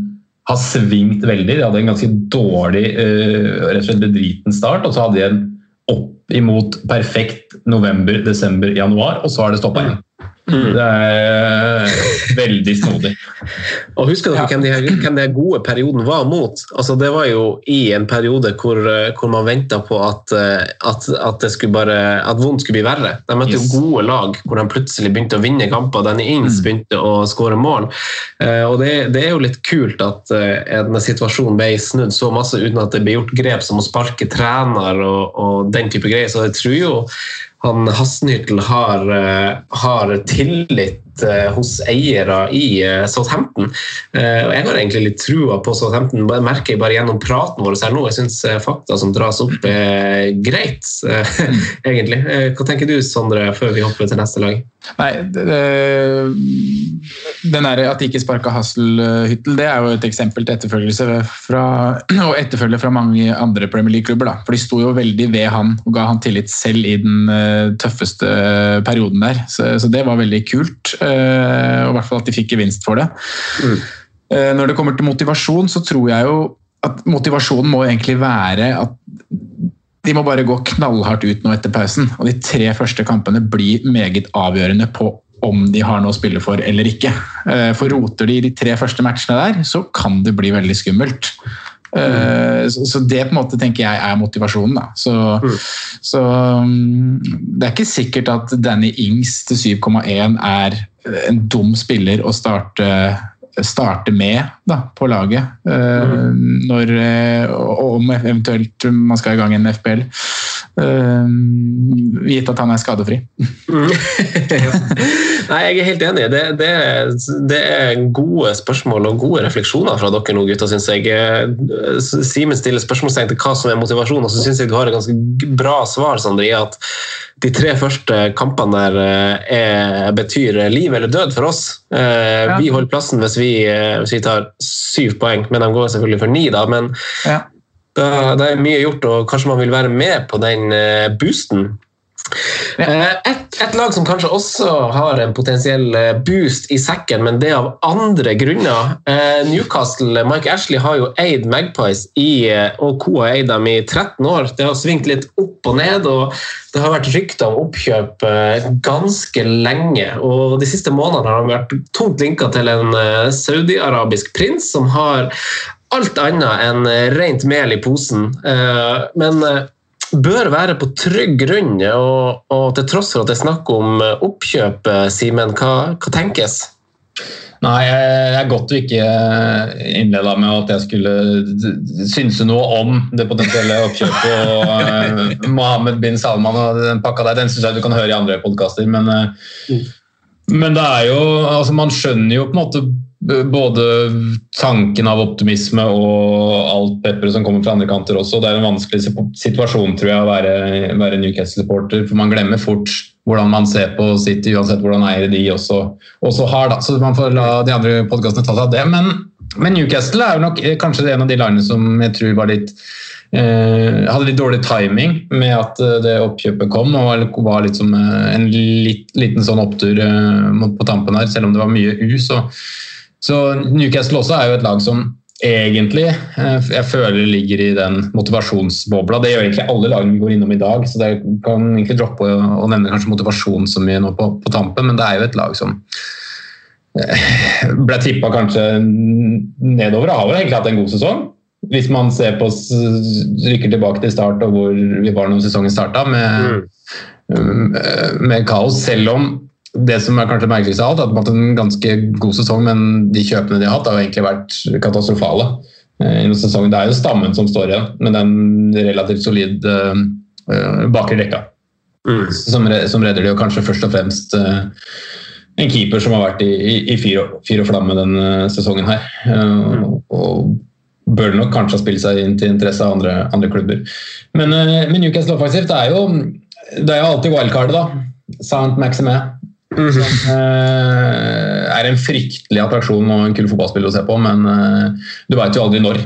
har svingt veldig. De hadde en ganske dårlig, uh, rett og slett bedriten start, og så hadde de en opp imot perfekt november, desember, januar, og så har det stoppa igjen. Mm. Det er veldig snodig. og Husker dere ja. hvem, de, hvem den gode perioden var mot? Altså, det var jo i en periode hvor, hvor man venta på at, at, at, det bare, at vondt skulle bli verre. De møtte yes. jo gode lag hvor de plutselig begynte å vinne kamper. Danny Ings mm. begynte å skåre mål. Uh, og det, det, er jo litt kult at uh, en situasjon ble snudd så masse uten at det ble gjort grep som å sparke trener og, og den type greier. Så jeg tror jo han Hassenhyttel har, eh, har tillit hos eiere i eh, Southampton. Eh, og Jeg har egentlig litt trua på Southampton, det merker jeg bare gjennom praten vår her nå. Jeg syns fakta som dras opp, er greit, egentlig. Hva tenker du, Sondre, før vi hopper til neste lag? Nei, den At de ikke sparka Hasselhyttel, det er jo et eksempel til etterfølgelse fra, og etterfølge fra mange andre Premier League-klubber. For de sto jo veldig ved han og ga han tillit selv i den tøffeste perioden der. Så, så det var veldig kult. Eh, og i hvert fall at de fikk gevinst for det. Mm. Eh, når det kommer til motivasjon, så tror jeg jo at motivasjonen må egentlig være at de må bare gå knallhardt ut nå etter pausen. Og de tre første kampene blir meget avgjørende på om de har noe å spille for eller ikke. Eh, for roter de de tre første matchene der, så kan det bli veldig skummelt. Mm. Så det på en måte tenker jeg er motivasjonen. Da. Så, mm. så mm, det er ikke sikkert at Danny Ings til 7,1 er en dum spiller å starte, starte med da, på laget. Mm. Når, om eventuelt man skal i gang en FBL. Gitt at han er skadefri. Nei, jeg er helt enig. Det, det, det, er gode spørsmål og gode refleksjoner fra dere nå, gutter, syns jeg. Simen stiller spørsmålstegn til hva som er motivasjonen, og så syns jeg du har et ganske bra svar, Sondre, i at de tre første kampene der eh, er, betyr liv eller død for oss. Eh, ja. Vi holder plassen hvis vi, eh, hvis vi, tar syv poeng, men de går selvfølgelig for ni, da. Men, ja. Da, det er mye gjort, og kanskje man vil være med på den eh, boosten. Eh, Et, et lag som kanskje også har en potensiell eh, boost i sekken, men det av andre grunner. Newcastle, Mike Ashley har jo eid Magpies i, og co. har eid dem i 13 år. Det har svingt litt opp og ned, og det har vært rykter om oppkjøp ganske lenge. Og De siste månedene har han vært tungt linka til en saudi-arabisk prins som har alt annet enn eh, rent mel i posen. Eh, Men eh, bør være på trygg grunn, og, og til tross for at det er snakk om oppkjøp, Simen, hva, hva tenkes? Nei, jeg- det er godt du ikke innleda med at jeg skulle synse noe om det potensielle oppkjøpet og Mohammed bin Salman og den pakka der. Den syns jeg du kan høre i andre podkaster, men, eh, men det er jo altså Man skjønner jo på en måte både tanken av optimisme og alt pepperet som kommer fra andre kanter også. Det er en vanskelig situasjon tror jeg, å være, være Newcastle-supporter, for man glemmer fort hvordan man ser på City, uansett hvordan eiere de også, også har. Da. Så man får la de andre podkastene ta seg av det. Men, men Newcastle er jo nok eh, kanskje en av de landene som jeg tror var litt eh, hadde litt dårlig timing med at eh, det oppkjøpet kom, og var litt som eh, en litt, liten sånn opptur eh, på tampen her, selv om det var mye U. Så, så Newcastle også er jo et lag som egentlig eh, jeg føler ligger i den motivasjonsbobla. Det gjør egentlig alle lagene vi går innom i dag, så det kan egentlig droppe å, nevne kanskje motivasjon så mye nå på, på tampen, men det er jo et lag som eh, ble tippa kanskje nedover har vel egentlig hatt en god sesong. Hvis man ser på rykker tilbake til start og hvor vi var når sesongen starta, med, med kaos. Selv om det som er kanskje merkeligst av alt, er at de har hatt en ganske god sesong, men de kjøpene de har hatt, har jo egentlig vært katastrofale. eh, i noen sesong. Det er jo stammen som står igjen, med den relativt solid uh, bakre rekka. Som, som redder det, og kanskje først og fremst eh, en keeper som har vært i, i, i fyr, og, fyr og flamme denne sesongen her. Eh, og bør nok kanskje ha spilt seg inn til interesse av andre, andre klubber. Men, eh, men Newcastle offensivt det er jo, det er jo alltid wildcardet, da. Saint Maxime. Som eh, er en fryktelig attraksjon og en kul fotballspiller å se på, men eh, du veit jo aldri når.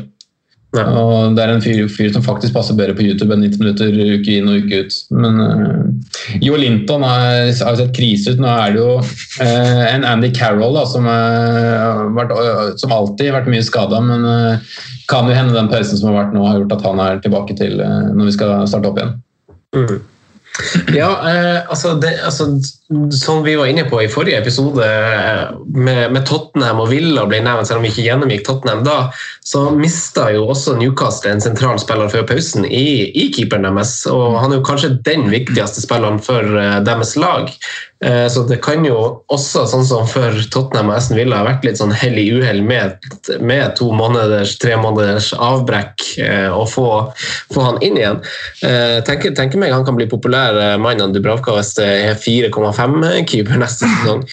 Og det er en fyr, fyr som faktisk passer bedre på YouTube enn 90 minutter uke inn og uke ut. Men uh, Jo Linton har sett krise ut. Nå er det jo uh, en Andy Carroll da, som, uh, vært, som alltid har vært mye skada, men kan jo hende den pausen som har vært nå, har gjort at han er tilbake til når vi skal starte opp igjen. Ja, eh, altså, det, altså Som vi var inne på i forrige episode, eh, med, med Tottenham og Villa ble nevnt, selv om vi ikke gjennomgikk Tottenham da, så mista jo også Newcastle en sentral spiller før pausen i, i keeperen deres. Og han er jo kanskje den viktigste spilleren for eh, deres lag. Eh, så det kan jo også, sånn som for Tottenham og Aston Villa, ha vært litt sånn hell i uhell med, med to måneders, tre måneders avbrekk og å få, få han inn igjen. Eh, tenker, tenker meg han kan bli populær mannen mann av Dubravka hvis det er 4,5-keeper neste sesong.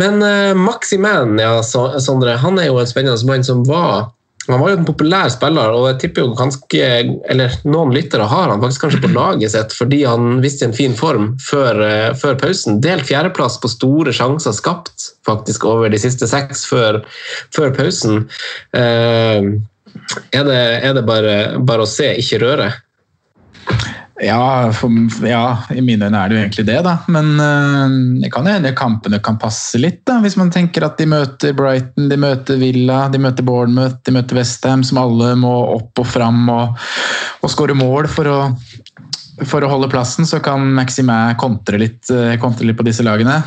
Men Maxi Mann, ja, Sondre, han er jo en spennende mann som var han var jo en populær spiller, og jeg tipper jo ganske, eller noen lyttere har han faktisk kanskje på laget sitt fordi han viste en fin form før, eh, før pausen. Delt fjerdeplass på store sjanser skapt faktisk over de siste seks før, før pausen. Eh, er, det, er det bare, bare å se, ikke røre? Ja, for, ja, i mine øyne er det jo egentlig det, da. Men øh, det kan hende kampene kan passe litt, da. Hvis man tenker at de møter Brighton, de møter Villa, de møter Bournemouth, de møter Westham, som alle må opp og fram og, og skåre mål for å, for å holde plassen, så kan Maximæ kontre litt, øh, kontre litt på disse lagene.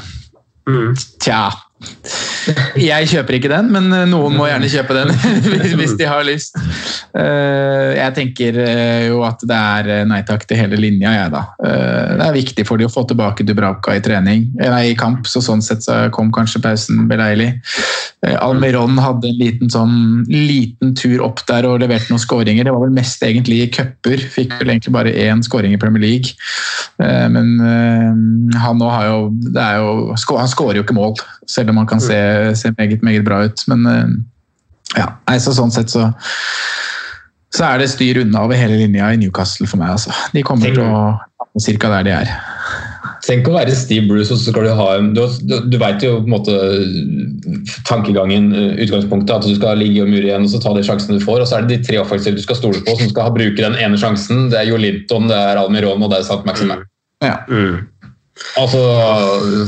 Tja. Jeg kjøper ikke den, men øh, noen må gjerne kjøpe den hvis- de har lyst. Eh, Jeg tenker eh, jo at det er eh, nei takk til hele linja, jeg da. Eh, Det er viktig for de å få tilbake Dubravka i trening, eh, nei, i kamp, så sånn sett så kom kanskje pausen beleilig. Eh, Almiron hadde en liten sånn liten tur opp der og leverte noen skåringer. Det var vel mest egentlig i cuper, fikk vel egentlig bare én skåring i Premier League. Eh, Men eh, han nå har jo, det er jo Han skårer jo ikke mål, selv om han kan se, se meget, meget bra ut. Men eh, ja, nei, så sånn sett så så er det styr unna over hele linja i Newcastle for meg. Altså. De kommer til å cirka der de er. Tenk å være Steve Bruce, og så skal du ha en Du, du, du veit jo på en måte tankegangen, eh, utgangspunktet, at du skal ligge og mure igjen og så ta de sjansene du får. Og så er det de tre offensive du skal stole på, som skal ha bruke den ene sjansen. Det er Jo Linton, det er Almiron og det er Sant Maximin. Ja. Altså,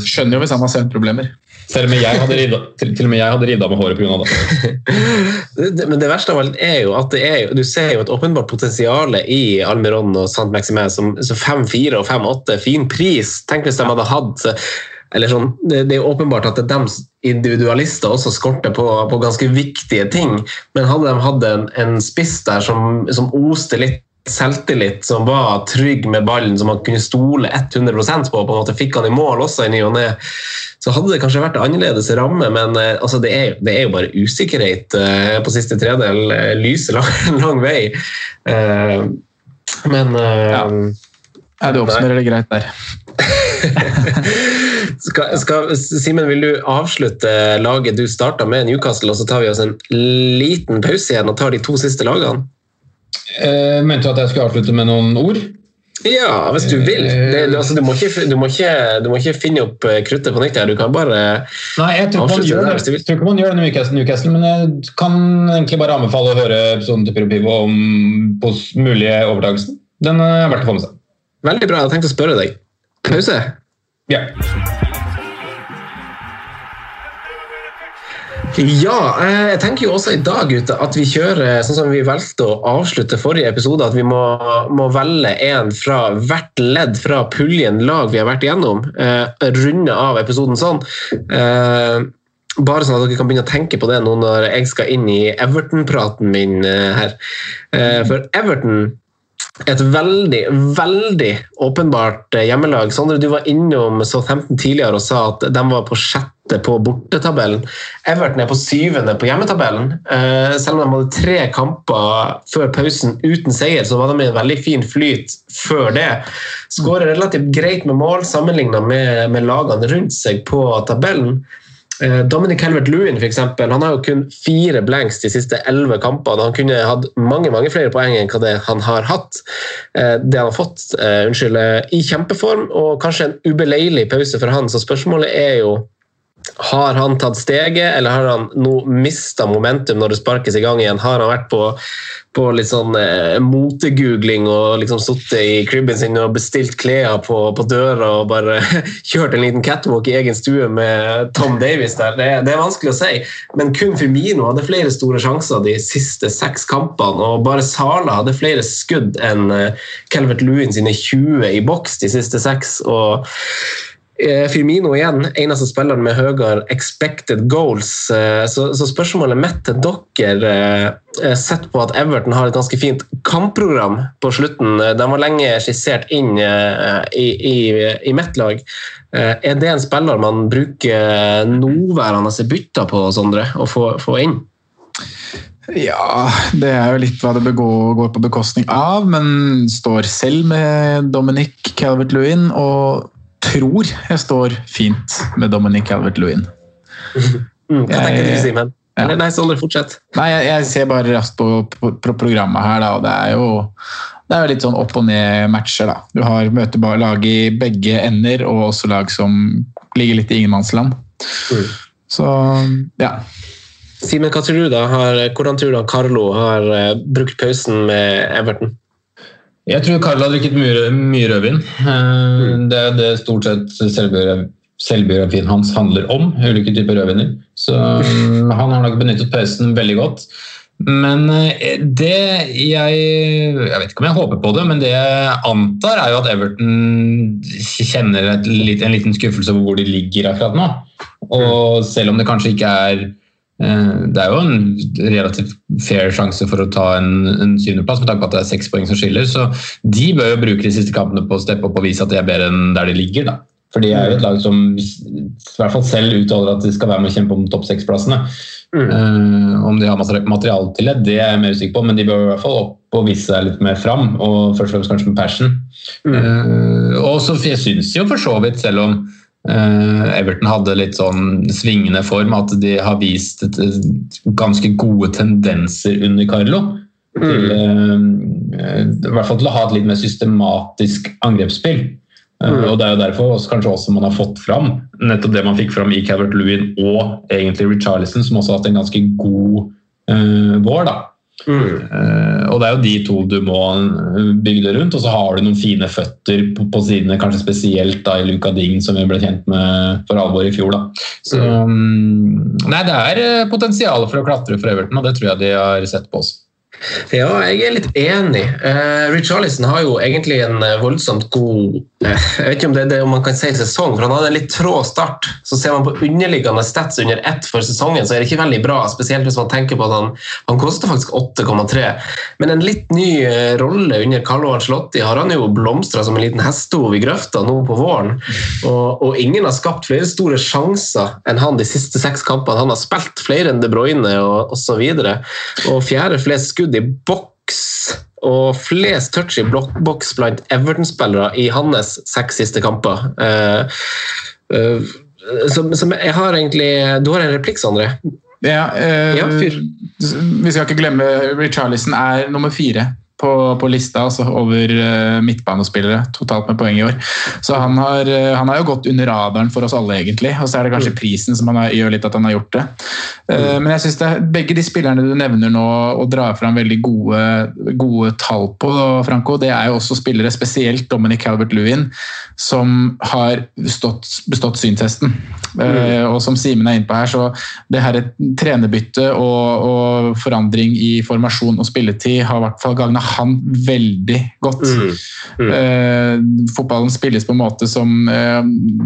Skjønner jo hvis han har søvnproblemer. Selv om jeg hadde ridda, til, til og med jeg hadde ridda med håret pga. det. Det- Men det verste av alt er jo at det er du ser jo et åpenbart potensial i Almiron og Saint Maximin som som 5-4 og 5-8. Fin pris. Tenk hvis de hadde hatt sånn, det, det er åpenbart at de individualister også skorter på, på ganske viktige ting. Men hadde de hatt en, en spiss der som, som oste litt selvtillit, som var trygg med ballen, som man kunne stole 100% på, på en måte fikk han i mål også i ny og ne, så hadde det kanskje vært annerledes ramme, men eh, altså, det, er, det er jo bare usikkerhet eh, på siste tredel. Eh, lyser lang, lang vei. Eh, men Ja. Ja, du oppsummerer det greit der. skal, skal, Simen, vil du avslutte laget du starta med Newcastle, og så tar vi oss en liten pause igjen og tar de to siste lagene? Eh, mente du at jeg skulle avslutte med noen ord? Ja, hvis du vil. Det, det, altså, du, må ikke, du, må ikke, du må ikke finne opp eh, kruttet på nytt. her. Du kan bare Nei, jeg tror ikke man gjør det. Jeg tror ikke man gjør det med Newcastle, Newcastle, men jeg kan egentlig bare anbefale å høre episoden til Pyropivo om på mulige overtakelsen. Den er verdt å få med seg. Veldig bra. Jeg har tenkt å spørre deg. Pause? Ja. Ja, eh, jeg tenker jo også i dag Ute, at vi kjører sånn som vi valgte å avslutte forrige episode, at vi må, må velge en fra hvert ledd fra puljen lag vi har vært igjennom. Eh, runde av episoden sånn. Eh, bare sånn at dere kan begynne å tenke på det nå når jeg skal inn i Everton-praten min eh, her. Eh, for Everton et veldig, veldig åpenbart eh, hjemmelag. Sondre, du var innom Southampton tidligere og sa at de var på sjette på bortetabellen. Everton er på syvende på hjemmetabellen. Eh, selv om de hadde tre kamper før pausen uten seier, så var de i en veldig fin flyt før det. Skårer relativt greit med mål sammenlignet med, med lagene rundt seg på tabellen. Eh, Dominic Helvert-Lewin for eksempel, han har jo kun fire blanks de siste elleve kampene. Han kunne hatt mange mange flere poeng enn hva det han har hatt. Eh, Det han har fått, eh, unnskyld, i kjempeform, og kanskje en ubeleilig pause for han. Så spørsmålet er jo har han tatt steget, eller har han nå mista momentum når det sparkes i gang igjen? Har han vært på, på litt sånn eh, motegoogling og liksom sittet i cribben sin og bestilt klær på, på døra og bare kjørt en liten catwalk i egen stue med Tom Davies der? Det, det er vanskelig å si. Men kun Firmino hadde flere store sjanser de siste seks kampene, og bare Sala hadde flere skudd enn eh, Calvert Lewin sine 20 i boks de siste seks. og Firmino igjen, eneste spilleren med høyere expected goals. Eh, Så, spørsmålet mitt til dere, eh, sett på at Everton har et ganske fint kampprogram på slutten. Eh, De var lenge skissert inn eh, i, i, i mitt lag. Eh, Er det en spiller man bruker nåværende bytter på, Sondre, å få, få inn? Ja, det er jo litt hva det går på bekostning av, men står selv med Dominic Calvert-Lewin og tror jeg står fint med Dominic Calvert-Lewin. Mm, hva tenker du, Simen? Ja. Eller Nei, Sondre, fortsett. Nei, jeg, jeg ser bare raskt på, på, på programmet her, da, og det er jo det er jo litt sånn opp og ned matcher. da. Du har møtebare lag i begge ender, og også lag som ligger litt i ingenmannsland. Mm. Så ja. Simen, hva tror du da? Har, hvordan tror du Carlo har eh, brukt pausen med Everton? Jeg tror Karl har drukket mye, mye rødvin. Mm. Det er det stort sett selvbiogra- selvbiografien hans handler om. Ulike typer rødviner. Så mm, han har nok benyttet pausen veldig godt. Men eh, det jeg Jeg vet ikke om jeg håper på det, men det jeg antar, er jo at Everton kjenner et, en liten skuffelse over hvor de ligger akkurat nå. Og selv om det kanskje ikke er eh, det er jo en relativt fair sjanse for å ta en, en syvendeplass, med tanke på at det er seks poeng som skiller. Så de bør jo bruke de siste kampene på å steppe opp og vise at de er bedre enn der de ligger. da. For de er jo et lag som i hvert fall selv uttaler at de skal være med å kjempe om topp seks-plassene. Eh, om de har materi- materiale til det, det er jeg mer usikker på, men de bør i hvert fall opp og vise seg litt mer fram. Og først og fremst kanskje med passion. Eh, og så jeg syns jo for så vidt, selv om eh, Everton hadde litt sånn svingende form, at de har vist et, et ganske gode tendenser under Carlo. Til, eh, I hvert fall til å ha et litt mer systematisk angrepsspill. Eh, Og Det er jo derfor også, kanskje også man har fått fram nettopp det man fikk fram i Calvert Lewin og egentlig Richarlison, som også har hatt en ganske god uh, vår. da. Eh, og Det er jo de to du må eh, bygge det rundt, og så har du noen fine føtter på, på sidene, kanskje spesielt da i Luka Ding, som vi ble kjent med for alvor i fjor. da. Så mm, Nei, det er eh, potensial for å klatre for Everton, og det tror jeg de har sett på oss. Ja, jeg er litt enig. Uh, Richarlison har jo egentlig en eh, voldsomt god uh, Jeg vet ikke om det er det man kan si sesong, for han hadde en litt trå start. Så ser man på underliggende stats under ett for sesongen, så er det ikke veldig bra. Spesielt hvis man tenker på at han, han koster faktisk 8,3. Men en litt ny uh, rolle under Carlo Ancelotti har han jo blomstra som en liten hestehov i grøfta nå på våren. Og, og ingen har skapt flere store sjanser enn han de siste seks kampene. Han har spilt flere enn De Bruyne og osv. Og, og fjerde flest skudd i boks og flest touch i blokkboks blant Everton-spillere i hans seks siste kamper. Eh, eh, som, som jeg har egentlig Du har en replikk, Sondre? Ja, eh, Ja. Vi skal ikke glemme Richarlison er nummer fire på, på lista altså over uh, midtbanespillere totalt med poeng i år. Så han har, uh, han har jo gått under radaren for oss alle, egentlig. Og så er det kanskje prisen som han har, gjør litt at han har gjort det. Uh, Men jeg synes er- begge de spillerne du nevner nå og drar fram veldig gode, gode tall på, Franco, det er jo også spillere, spesielt Dominic Calvert-Lewin, som har bestått, bestått syntesten. Eh, Og som Simen er inne på her, så det her trenerbyttet og, og forandring i formasjon og spilletid har i hvert fall gagna han veldig godt. Eh, fotballen spilles på en måte som, eh,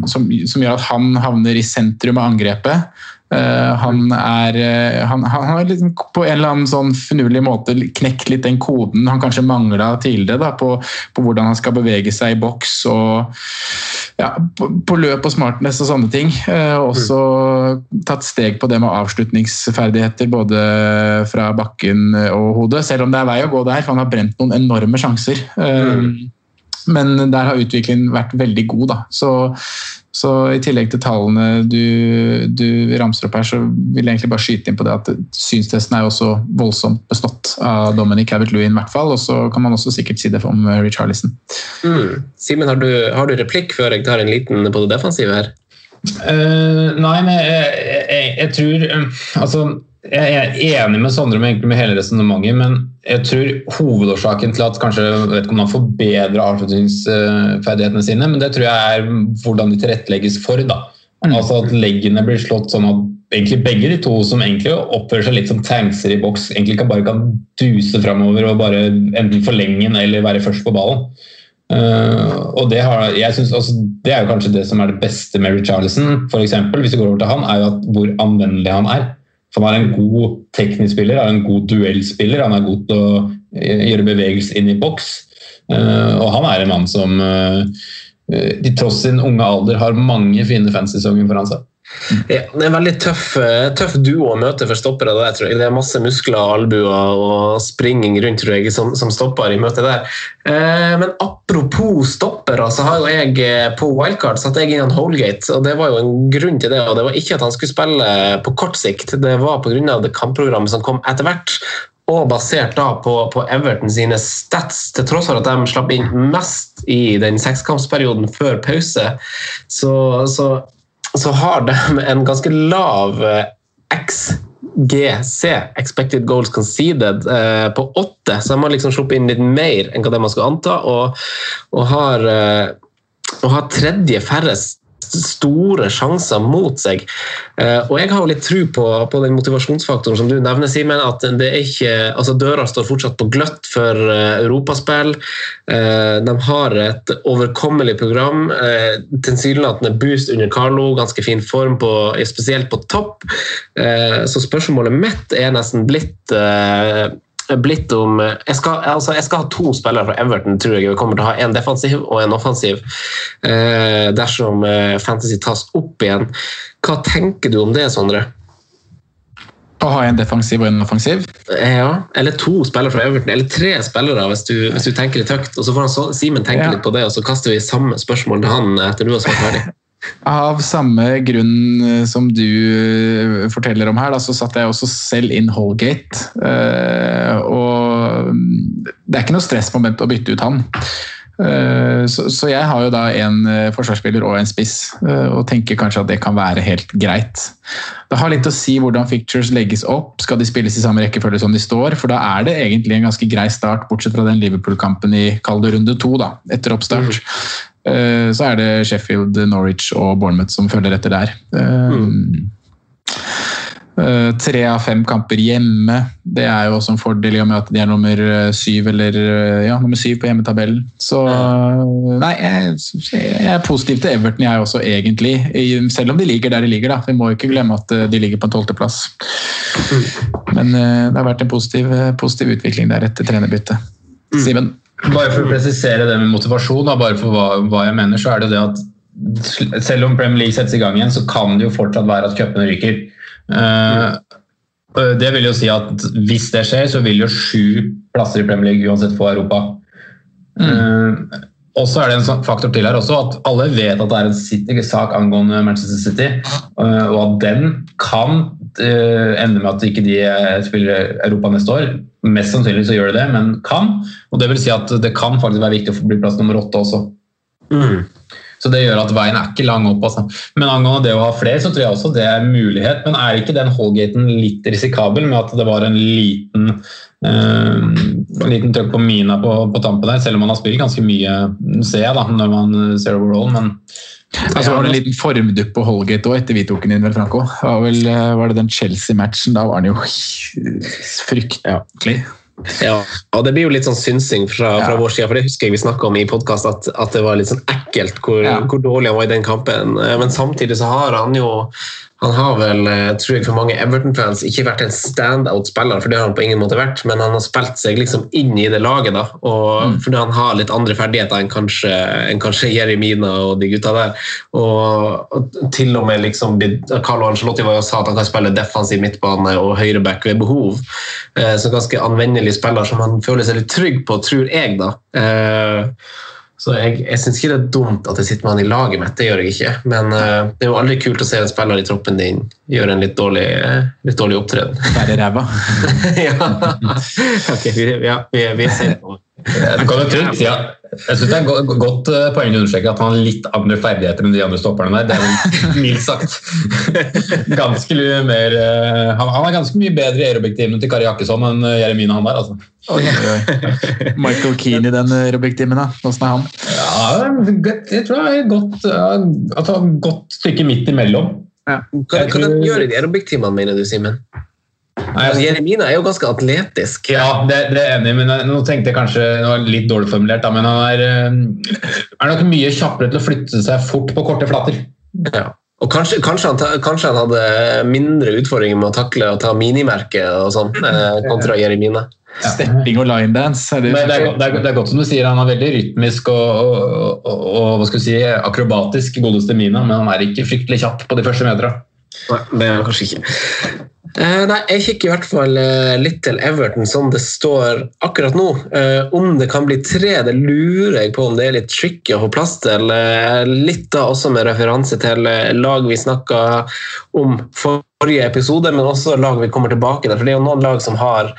som, som gjør at han havner i sentrum av angrepet. Eh, han er eh, han, han har liksom på en eller annen sånn finurlig måte knekt litt den koden han kanskje mangla tidligere, da, på, på hvordan han skal bevege seg i boks og ja, på, på løp og smartness og sånne ting. Eh, også tatt steg på det med avslutningsferdigheter både fra bakken og hodet, selv om det er vei å gå der, for han har brent noen enorme sjanser. Mm. Men der har utviklingen vært veldig god. Da. Så, så i tillegg til tallene du, du ramser opp her, så vil jeg egentlig bare skyte inn på det at synstesten er jo også voldsomt bestått av Dominic Calvert-Lewin, i hvert fall. Og så kan man også sikkert si det om eh, Richarlison. Mm. Simen, har, du- har du replikk før jeg tar en liten på det defensive her? Uh, nei, men jeg, jeg, jeg tror um, Altså, jeg er enig med Sondre med, med hele resonnementet, men jeg tror hovedårsaken til at kanskje jeg vet ikke om han forbedrer avslutningsferdighetene sine, men det tror jeg er hvordan de tilrettelegges for. da. Altså At leggene blir slått sånn at egentlig begge de to som egentlig oppfører seg litt som tankser i boks, egentlig kan bare kan duse framover og bare enten forlenge den eller være først på ballen. Uh, og det, har, jeg synes, altså, det er jo kanskje det som er det beste med Richarlison, eksempel, hvis vi går over til han, er jo at hvor anvendelig han er. Han er en god teknisk spiller, er en god duellspiller, han er god til å eh, gjøre bevegelse inn i boks. Eh, og han er en mann som eh, tross sin unge alder har mange fine fansesonger foran seg. Ja, det er en veldig tøff, eh, tøff duo å møte for stoppere. Der, tror jeg. Det er masse muskler, albuer og springing rundt tror jeg, som, som stopper i møtet der. Eh, men apropos stoppere, så har jo jeg eh, på wildcard satt jeg inn Holgate. og Det var jo en grunn til det. og Det var ikke at han skulle spille på kort sikt, det var pga. det kampprogrammet som kom etter hvert. Og basert da på, på Everton sine stats, til tross for at de slapp inn mest i den sekskampsperioden før pause, så, så så har de en ganske lav eh, XGC, Expected Goals Conceded, eh, på åtte. Så de har liksom sluppet inn litt mer enn hva det man skulle anta, og, og, har, eh, og har tredje færrest store sjanser mot seg. Eh, og jeg har jo litt tro på, på den motivasjonsfaktoren som du nevner, Simen. At det er ikke, altså døra står fortsatt på gløtt for eh, europaspill. Eh, de har et overkommelig program. Tilsynelatende boost under Carlo, ganske fin form, på, spesielt på topp. Så spørsmålet mitt er nesten blitt blitt om jeg skal, altså jeg skal ha to spillere fra Everton, tror jeg. Vi kommer til å ha en defensiv og en offensiv eh, dersom eh, Fantasy tas opp igjen. Hva tenker du om det, Sondre? Å ha en defensiv og en offensiv? Eh, Ja, Eller to spillere fra Everton, eller tre spillere, hvis du, hvis du tenker litt høyt. Og Så får han Simen tenke Ja. litt på det, og så kaster vi samme spørsmål til han etter du har svart ferdig. Av samme grunn eh, som du eh, forteller om her, da, så satte jeg også selv inn Holgate. Eh, og mm, det er ikke noe stressmoment å bytte ut han. Så, jeg har jo da en forsvarsspiller og en spiss, og tenker kanskje at det kan være helt greit. Det har litt å si hvordan fictures legges opp. Skal de spilles i samme rekkefølge som de står? For da er det egentlig en ganske grei start, bortsett fra den Liverpool-kampen i kall det runde to, da, etter oppstart. Eh, Så er det Sheffield, Norwich og Bournemouth som følger etter der. Eh, Eh, Tre av fem kamper hjemme. Det er jo også en fordel i og med at de er nummer eh, syv eller eh, ja, nummer syv på hjemmetabellen. Så nei, jeg, jeg er positiv til Everton, jeg også, egentlig. Selv om de ligger der de ligger. da. Vi må ikke glemme at eh, de ligger på en tolvteplass. Men eh, det har vært en positiv, eh, positiv utvikling der etter trenerbyttet. Simen? Bare for å presisere det med motivasjon, da, bare for hva, hva jeg mener, så er det det at selv om Premier League settes i gang igjen, så kan det jo fortsatt være at cupene ryker. Øh, det vil jo si at hvis det skjer, så vil jo sju plasser i Premier League uansett få Europa. Uh, og så er det en sånn faktor til her også, at alle vet at det er en City, sak angående Manchester City, eh, og at den kan ende med at ikke de spiller Europa neste år. Mest sannsynlig så gjør de det, men kan. Og det vil si at det kan faktisk være viktig å bli plass nummer åtte også. Så det gjør at veien er ikke lang opp. Altså. Men angående det å ha flere, så tror jeg også det er mulighet. Men er ikke den Holgaten litt risikabel med at det var en liten eh, en liten trøkk på mina på, på tampen der, selv om man har spilt ganske mye, ser jeg da, når man ser overall. Men Altså var det en liten formdupp på Holgate òg etter vi tok den inn, vel, Franco? Var, vel, eh, var det den Chelsea-matchen? Da var han jo fryktelig. Ja, og det blir jo litt sånn synsing fra, fra Ja. vår side, for det husker jeg vi snakka om i podkast, at, at det var litt sånn ekkelt hvor, Ja. hvor dårlig han var i den kampen. Eh, Men samtidig så har han jo Han har vel, eh, tror jeg for mange Everton-fans, ikke vært en standout-spiller, for det har han på ingen måte vært, men han har spilt seg liksom inn i det laget, da, og fordi han har litt andre ferdigheter enn kanskje, enn kanskje Jeremina og de gutta der. Og, og til og med liksom Carlo Ancelotti var jo sa at han kan spille defensiv midtbane og høyreback ved behov. Eh, Så ganske anvendelig spiller som han føler seg litt trygg på, tror jeg, da. Eh, Så jeg, jeg syns ikke det er dumt at jeg sitter med han i laget mitt, det gjør jeg ikke. Men uh, det er jo aldri kult å se en spiller i troppen din gjøre en litt dårlig, eh, litt dårlig opptreden. Være ræva. ja. Ok, vi, ja, vi, vi ser på det. Du kan jo trygt si at jeg synes det er et godt eh, poeng å understreke at han har litt andre ferdigheter enn de andre stopperne der. Det er mildt sagt. Ganske mer, eh, han, han er ganske mye bedre i aerobiktimen til Kari Jakkesson enn eh, Jeremina han der. altså. Oi. Michael Keane i den Robek-timen, da. Åssen er han? Ja, jeg tror det er godt, han er et godt stykke midt imellom. Hva, hva de gjør i de aerobic-timene, mener du, Simen? Nei, jeg- Jeremina er jo ganske atletisk. Ja, det, det er enig men jeg- nå tenkte jeg kanskje det var litt dårlig formulert, da, men han er, eh, er nok mye kjappere til å flytte seg fort på korte flater. Ja. Og kanskje, kanskje, han, ta- kanskje han hadde mindre utfordringer med å takle og ta minimerket og sånn, eh, kontra Jeremina. Stepping og linedance. Er det, det, er, det, er, det er godt som du sier, han er veldig rytmisk og, og, og, og hva skal vi si, akrobatisk, godeste Mina, men han er ikke fryktelig kjapp på de første meterne. Nei, det er han kanskje ikke. Eh, nei, Jeg kikker i hvert fall eh, litt til Everton som det står akkurat nå. Eh, om det kan bli tre, det lurer jeg på om det er litt tricky å få plass til. Eh, litt da også med referanse til eh, lag vi snakka om forrige episode, men også lag vi kommer tilbake til. For det er jo noen lag som har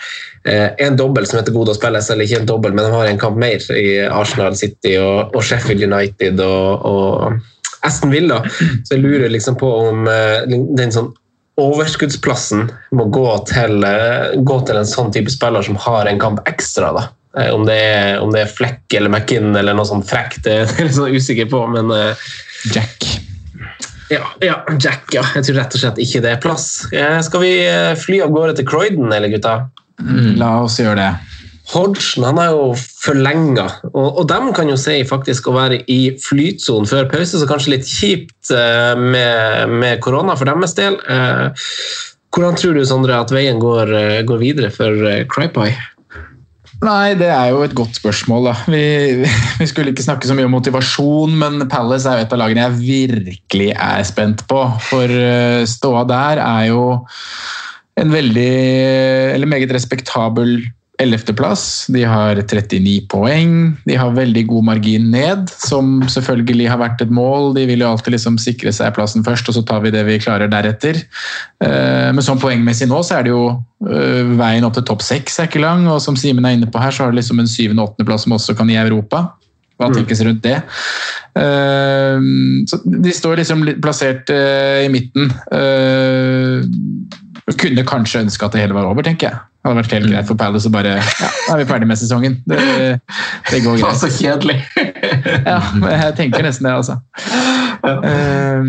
en dobbel som heter god å spille, eller ikke en dobbel, men de har en kamp mer i Arsenal City og, og Sheffield United og, og Aston Villa. Så jeg lurer liksom på om den sånn overskuddsplassen må gå til, eh, gå til en sånn type spiller som har en kamp ekstra. da. Eh, Om det er, om det er Fleck eller McInn eller noe sånt frekt, det er jeg sånn usikker på. Men eh, Jack. ja, ja, Jack, ja. Jeg tror rett og slett ikke det er plass. Skal vi fly av gårde til Croydon, eller gutta? La oss gjøre det. Hodgson han er jo forlenga, og, og de kan jo si faktisk å være i flytsonen før pause, så kanskje litt kjipt eh, med, med korona for deres del. Eh, hvordan tror du Sondre, at veien går, eh, går videre for Crypie? Nei, det er jo et godt spørsmål. da. Vi, vi skulle ikke snakke så mye om motivasjon, men Palace er jo et av lagene jeg virkelig er spent på. For ståa der er jo en veldig, eller meget respektabel ellevteplass. De har 39 poeng. De har veldig god margin ned, som selvfølgelig har vært et mål. De vil jo alltid liksom sikre seg plassen først, og så tar vi det vi klarer deretter. Eh, Men sånn poengmessig nå, så er det jo eh, veien opp til topp seks er ikke lang, og som Simen er inne på her, så har du liksom en syvende- og åttendeplass som også kan gi Europa. Hva tenkes rundt det? Eh, så de står liksom plassert eh, i midten. Eh, kunne kanskje ønske at det hele var over, tenker jeg. Det hadde vært helt greit for Palace å bare Ja, da er vi ferdig med sesongen. Det, det går Det var greit. så kjedelig. Ja, jeg tenker nesten det, altså. Eh,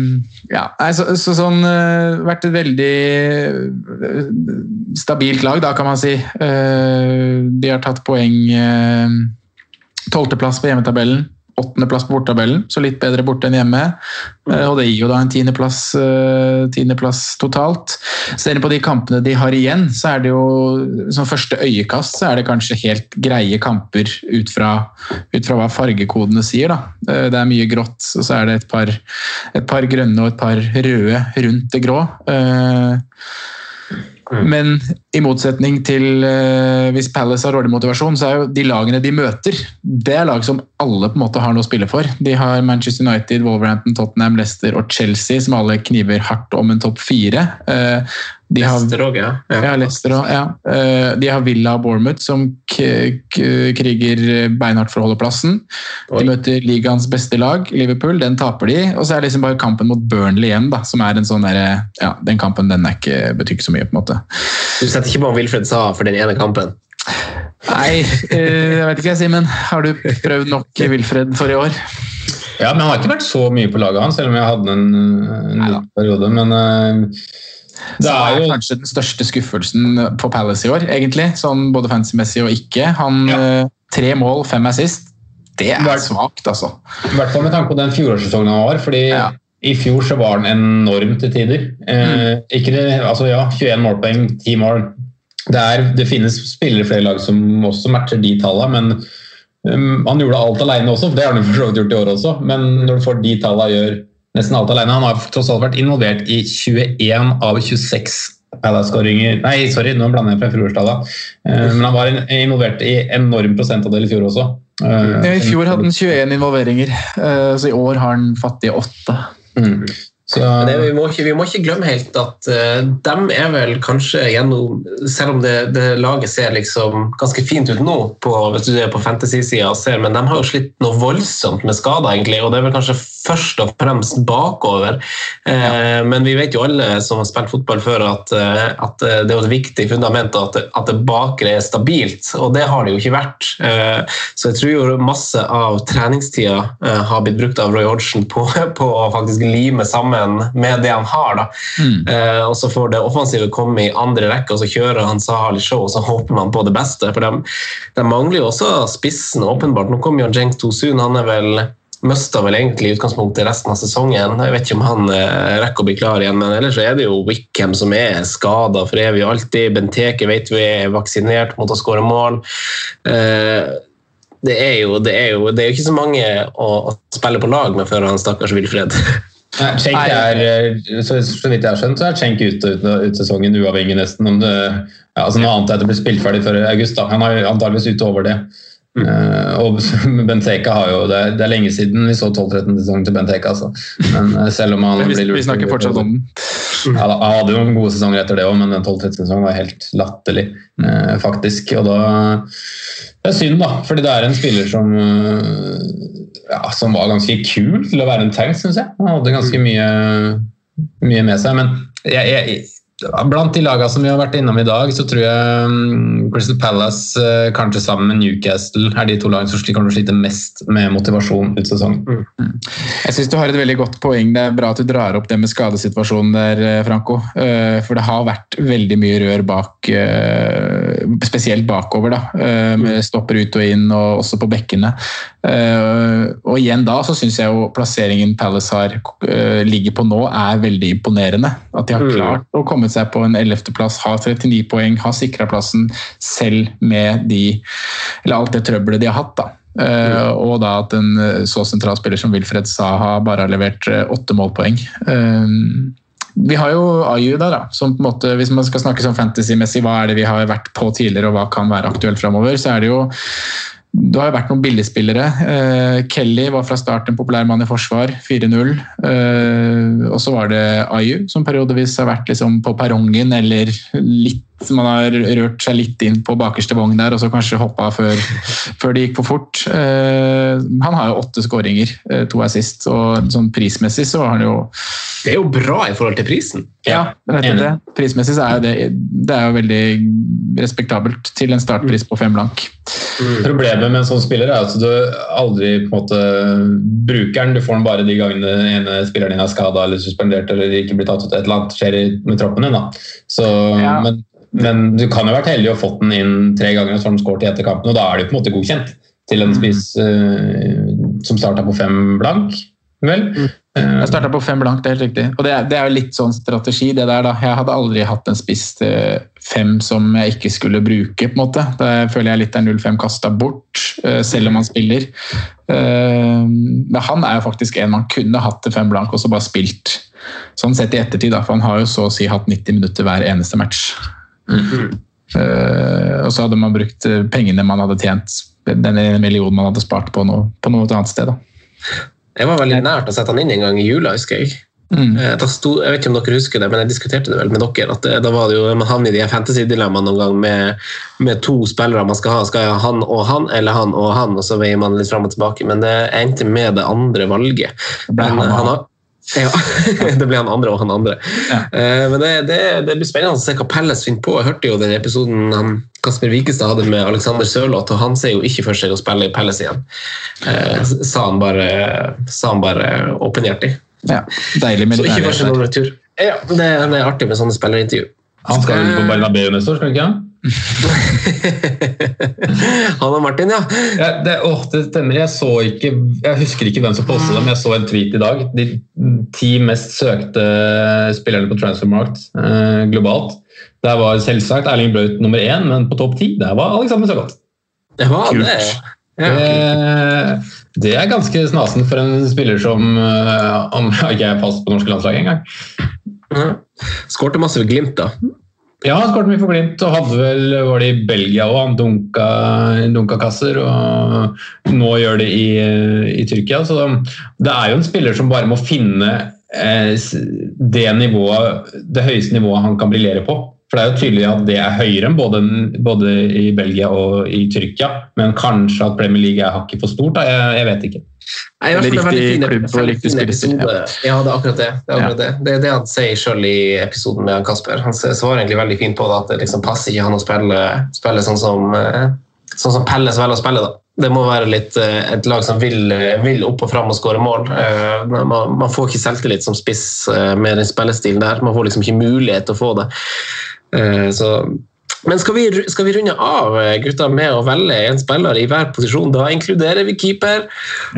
ja, så, så sånn Vært et veldig stabilt lag, da, kan man si. De har tatt poeng Tolvteplass på hjemmetabellen. Åttendeplass på bortetabellen, så litt bedre borte enn hjemme. Eh, Og det gir jo da en tiendeplass, eh, tiendeplass totalt. Ser du på de kampene de har igjen, så er det jo som første øyekast så er det kanskje helt greie kamper ut fra, ut fra hva fargekodene sier. Da. Eh, Det er mye grått, og så er det et par, et par grønne og et par røde rundt det grå. Eh, Men i motsetning til uh, hvis Palace har dårlig motivasjon, så er jo de lagene de møter, det er lag som alle på en måte har noe å spille for. De har Manchester United, Wolverhampton, Tottenham, Leicester og Chelsea, som alle kniver hardt om en topp fire. Eh, De har, ja. ja, Lester, også, ja. Eh, De har Villa og Bournemouth, som k k kriger beinhardt for å holde plassen. De møter ligaens beste lag, Liverpool. Den taper de. Og så er det liksom bare kampen mot Burnley igjen, da, som er en sånn derre Ja, den kampen den er ikke, betyr ikke så mye, på en måte. Du setter ikke på hva Wilfred sa for den ene kampen? Nei, eh, jeg vet ikke, Simen. Har du prøvd nok Wilfred for i år? Ja, men Han har ikke vært så mye på laget hans, selv om jeg hadde en, en periode. Men eh, det er jo kanskje den største skuffelsen på Palace i år, egentlig. Sånn både fancy-messig og ikke. Han Ja. eh, Tre mål, fem assist. Det er Vært- svakt, altså. I hvert fall med tanke på den fjorårssesongen han var. fordi Ja. i fjor så var han enorm til tider. Eh, ikke det, altså ja, 21 målpoeng, 10 mål. Det, er, det finnes spillere flere lag som også matcher de tallene, men um, han gjorde alt alene også. Det har han for så vidt gjort i år også, men når du får de tallene gjør nesten alt alene Han har tross alt vært involvert i 21 av 26 Palace-skåringer Nei, sorry, nå blander jeg fra fjorårstallene. Eh, men han var involvert i enorm prosentandel i fjor også. Eh, I fjor hadde han 21 involveringer, eh, så i år har han fattige åtte. Mm. Så, det, vi, må ikke, vi må ikke glemme helt at uh, dem er vel kanskje gjennom Selv om det, det laget ser liksom ganske fint ut nå, på, hvis du er på fantasy-sida, men de har jo slitt noe voldsomt med skader, egentlig, og det er vel kanskje først og fremst bakover. Eh, Men vi vet jo alle som har spilt fotball før, at, uh, at det er et viktig fundament at, at det bakre er stabilt, og det har det jo ikke vært. Så jeg tror jo masse av treningstida har blitt brukt av Roy Hodgson på, på å faktisk lime sammen med det han har. da. Eh, og så får det offensive komme i andre rekke, og så kjører han Sahali show, og så håper man på det beste. For de, de mangler jo også spissen, åpenbart. Nå kommer jo Jenks Tosun, han er vel mista vel egentlig i utgangspunktet resten av sesongen. Jeg vet ikke om han eh, rekker å bli klar igjen, men ellers er det jo Wickham som er skada for evig og alltid. Benteke vet vi er vaksinert mot å skåre mål. Eh, det er, jo, det, er jo, det er jo ikke så mange å spille på lag med før han stakkars Wilfred. Cenk er, eh, så, så vidt jeg har skjønt, så er Cenk ute ut, ut sesongen uavhengig nesten om det ja, altså Noe annet er at det blir spilt ferdig før august. da. Han er antageligvis ute over det. Eh, og Benteke har jo det, det er lenge siden vi så 12-13-sesongen til Benteke. Altså. Men eh, selv om han Men vi, blir lurt- vi snakker fortsatt om den. Han hadde jo noen gode sesonger etter det òg, men den 12-13-sesongen var helt latterlig, eh, faktisk. Og da Det er synd, da, fordi det er en spiller som eh, ja, som var ganske kul til å være en tank, syns jeg. Han hadde ganske mye, mye med seg. Men jeg, jeg, blant de lagene som vi har vært innom i dag, så tror jeg mm, Crystal Palace, eh, kanskje sammen med Newcastle, er de to lagene som kommer til å slite mest med motivasjon ut sesongen. Jeg synes du har et veldig godt poeng. Det er bra at du drar opp det med skadesituasjonen der, eh, Franco. Eh, For det har vært veldig mye rør bak, spesielt bakover, da. stopper ut og inn, og også på bekkene. Eh, Og igjen da så syns jeg jo plasseringen Palace har eh, ligger på nå, er veldig imponerende. At de har klart å komme seg på en 11.-plass, har 39 poeng, har sikra plassen selv med de Eller alt det trøbbelet de har hatt, da. Uh, og da at en så sentral spiller som Wilfred Saha bare har levert åtte målpoeng. Uh, vi har jo Ayu der, da, som på en måte, hvis man skal snakke sånn fantasy-messig, hva er det vi har vært på tidligere og hva kan være aktuelt framover, så er det jo det har jo vært noen billigspillere. Eh, Kelly var fra start en populær mann i forsvar, 4-0. Eh, og så var det Ayu, som periodevis har vært liksom på perrongen eller litt Man har rørt seg litt inn på bakerste vogn der, og så kanskje hoppa før, før det gikk for fort. Eh, han har jo åtte skåringer, eh, to er sist, og sånn prismessig så har han jo Det er jo bra i forhold til prisen. ja, vet jeg det. Prismessig så er jo det, det er jo veldig respektabelt til en startpris på fem blank. Problemet med en sånn spiller er at du aldri på en måte bruker den. Du får den bare de gangene den ene spilleren din er skada eller suspendert eller ikke blir tatt ut. Et eller annet skjer med troppen din. da. Så, Ja. men, men du kan jo ha vært heldig og fått den inn tre ganger og så har den skåret i etterkampen, og da er du på en måte godkjent til en spiss uh, som starta på fem blank. Vel? Mm. Jeg starta på fem blank, det er helt riktig. Og det er, det er jo litt sånn strategi, det der, da. Jeg hadde aldri hatt en spiss fem som jeg ikke skulle bruke, på en måte. Da føler jeg litt er 0-5 kasta bort, eh, selv om han spiller. Eh, Men han er jo faktisk en man kunne hatt til fem blank og så bare spilt. Sånn sett i ettertid, da, for han har jo så å si hatt 90 minutter hver eneste match. Eh, og så hadde man brukt pengene man hadde tjent, denne millionen man hadde spart på noe, på noe annet sted. da. Jeg var veldig nært å sette han inn en gang i jula, husker jeg. Mm. Eh, sto, jeg vet ikke om dere husker det, men jeg diskuterte det vel med dere. at det, Da var det jo, Man havner i de fantasy-dilemmaene noen gang med, med to spillere man skal ha. Skal jeg ha han og han, eller han og han? Og så veier man litt fram og tilbake. Men det endte med det andre valget. ble Men, han og han han. har- ja, det ble han andre og han andre. Ja. Eh, Men det, det, det blir spennende å se hva Pelles finner på. Jeg hørte jo den episoden han, Kasper Wikestad hadde med Alexander Sørloth, og han ser jo ikke for seg å spille i Pelles igjen. Eh, sa han bare, sa han bare åpenhjertig. Ja, deilig med Så ikke for seg noen retur. Ja, det, det er artig med sånne spillerintervju. han skal vel på Bernabeu neste år, skal han ikke? han? Og Martin, ja. Ja, det, å, det stemmer. Jeg, så ikke, jeg husker ikke hvem som postet det, men jeg så en tweet i dag. De ti mest søkte spillerne på Transfermarkt eh, globalt. Der var selvsagt Erling Braut nummer én, men på topp ti der var Alexander Sørloth. Det var Kult. det. Ja. Det, det er ganske snasen for en spiller som eh, om ikke er fast på norske landslag engang. Ja. Skårte masse ved Glimt, da. Ja, han skåret mye for Glimt og hadde vel, var det i Belgia òg. Han dunka, dunka kasser, og nå gjør det i, i Tyrkia. Så det er jo en spiller som bare må finne eh, det nivået, det høyeste nivået han kan briljere på. For det er jo tydelig at det er høyere enn både, både i Belgia og i Tyrkia. Men kanskje at Premier League er hakket for stort? Da? Jeg, jeg vet ikke. Nei, en veldig riktig fin- klubb og riktig spillestil, episode. Ja, det er akkurat det. Det er, akkurat det. det, er det han sier sjøl i episoden med han Kasper. Han svarer egentlig veldig fint på det, at det liksom passer ikke han å spille, spille sånn som eh, sånn som Pelles velger å spille. da. Det må være litt eh, et lag som vil, vil opp og fram og skåre mål. Eh, Man, man får ikke selvtillit som spiss med den spillestilen der. Man får liksom ikke mulighet til å få det. Eh, Så men skal vi, skal vi runde av eh, gutta, med å velge en spiller i hver posisjon? Da inkluderer vi keeper.